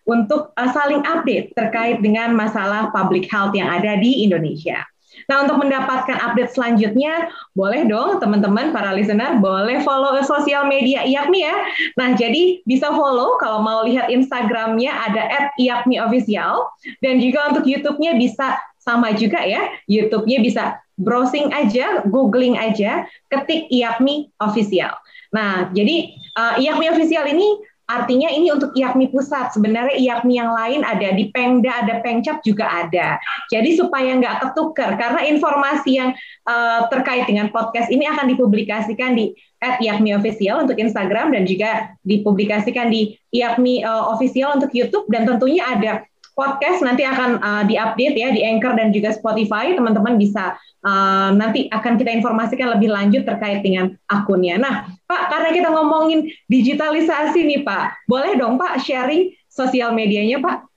untuk uh, saling update terkait dengan masalah public health yang ada di Indonesia. Nah, untuk mendapatkan update selanjutnya, boleh dong teman-teman para listener, boleh follow sosial media IAPMI ya. Nah, jadi bisa follow kalau mau lihat Instagramnya ada at IAPMI Official, dan juga untuk YouTube-nya bisa sama juga ya, YouTube-nya bisa browsing aja, googling aja, ketik IAPMI Official. Nah, jadi uh, IAPMI Official ini Artinya ini untuk IAKMI pusat. Sebenarnya IAKMI yang lain ada di Pengda, ada Pengcap juga ada. Jadi supaya nggak ketukar karena informasi yang uh, terkait dengan podcast ini akan dipublikasikan di @iakmi official untuk Instagram dan juga dipublikasikan di IAKMI uh, official untuk YouTube dan tentunya ada podcast nanti akan uh, diupdate ya di Anchor dan juga Spotify. Teman-teman bisa uh, nanti akan kita informasikan lebih lanjut terkait dengan akunnya. Nah, Pak, karena kita ngomongin digitalisasi nih, Pak, boleh dong Pak sharing sosial medianya, Pak?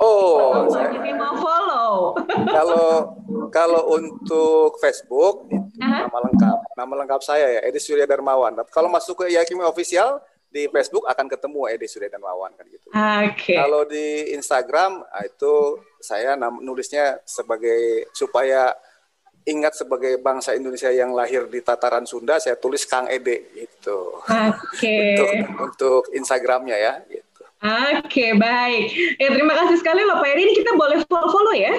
Oh, saya mau follow. Kalau kalau untuk Facebook uh-huh. nama lengkap, nama lengkap saya ya Edi Surya Darmawan. Kalau masuk ke Yakimi Official di Facebook akan ketemu Edi Surya dan Wawan kan gitu. Oke. Okay. Kalau di Instagram ah, itu saya nulisnya sebagai supaya ingat sebagai bangsa Indonesia yang lahir di tataran Sunda saya tulis Kang Ede gitu. Oke. Okay. untuk untuk Instagramnya ya gitu. Oke, okay, baik. Ya terima kasih sekali loh Pak Edi. Ini kita boleh follow-follow ya?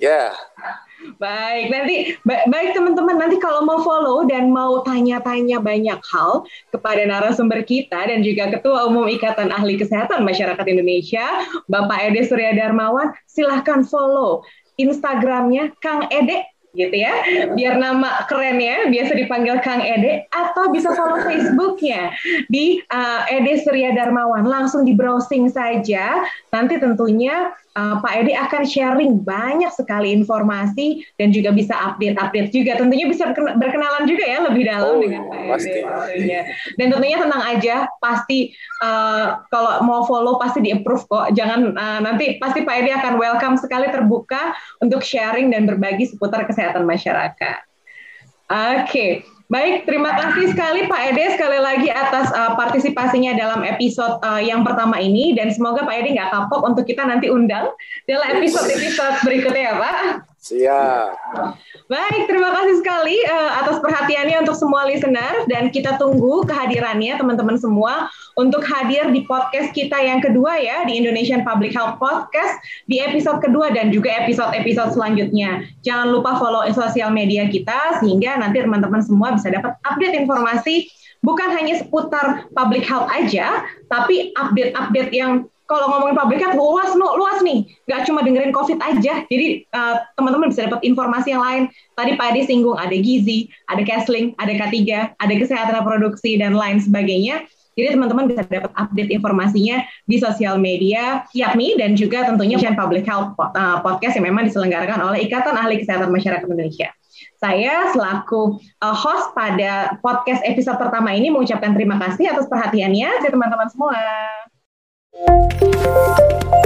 Ya. Yeah. Baik, nanti baik teman-teman nanti kalau mau follow dan mau tanya-tanya banyak hal kepada narasumber kita dan juga Ketua Umum Ikatan Ahli Kesehatan Masyarakat Indonesia, Bapak Ede Surya Darmawan, silahkan follow Instagramnya Kang Ede gitu ya, biar nama keren ya, biasa dipanggil Kang Ede, atau bisa follow Facebooknya di uh, Ede Surya Darmawan, langsung di browsing saja, nanti tentunya uh, Pak Edi akan sharing banyak sekali informasi dan juga bisa update-update juga. Tentunya bisa berkenalan juga ya lebih dalam oh, dengan Pak Edi. Dan tentunya tenang aja, pasti uh, kalau mau follow pasti di approve kok. Jangan uh, nanti pasti Pak Edi akan welcome sekali terbuka untuk sharing dan berbagi seputar kesehatan masyarakat. Oke. Okay. Baik, terima kasih sekali Pak Ede sekali lagi atas uh, partisipasinya dalam episode uh, yang pertama ini dan semoga Pak Ede nggak kapok untuk kita nanti undang dalam episode-episode berikutnya ya Pak. Siap. Baik, terima kasih sekali uh, atas perhatiannya untuk semua listener dan kita tunggu kehadirannya teman-teman semua untuk hadir di podcast kita yang kedua ya di Indonesian Public Health Podcast di episode kedua dan juga episode-episode selanjutnya. Jangan lupa follow sosial media kita sehingga nanti teman-teman semua bisa dapat update informasi bukan hanya seputar public health aja, tapi update-update yang kalau ngomongin public health luas no, luas nih nggak cuma dengerin covid aja jadi uh, teman-teman bisa dapat informasi yang lain tadi Pak Adi singgung ada gizi ada casling ada K3 ada kesehatan reproduksi dan lain sebagainya jadi teman-teman bisa dapat update informasinya di sosial media yakni dan juga tentunya Channel Public Health uh, Podcast yang memang diselenggarakan oleh Ikatan Ahli Kesehatan Masyarakat Indonesia. Saya selaku uh, host pada podcast episode pertama ini mengucapkan terima kasih atas perhatiannya. Saya teman-teman semua. Música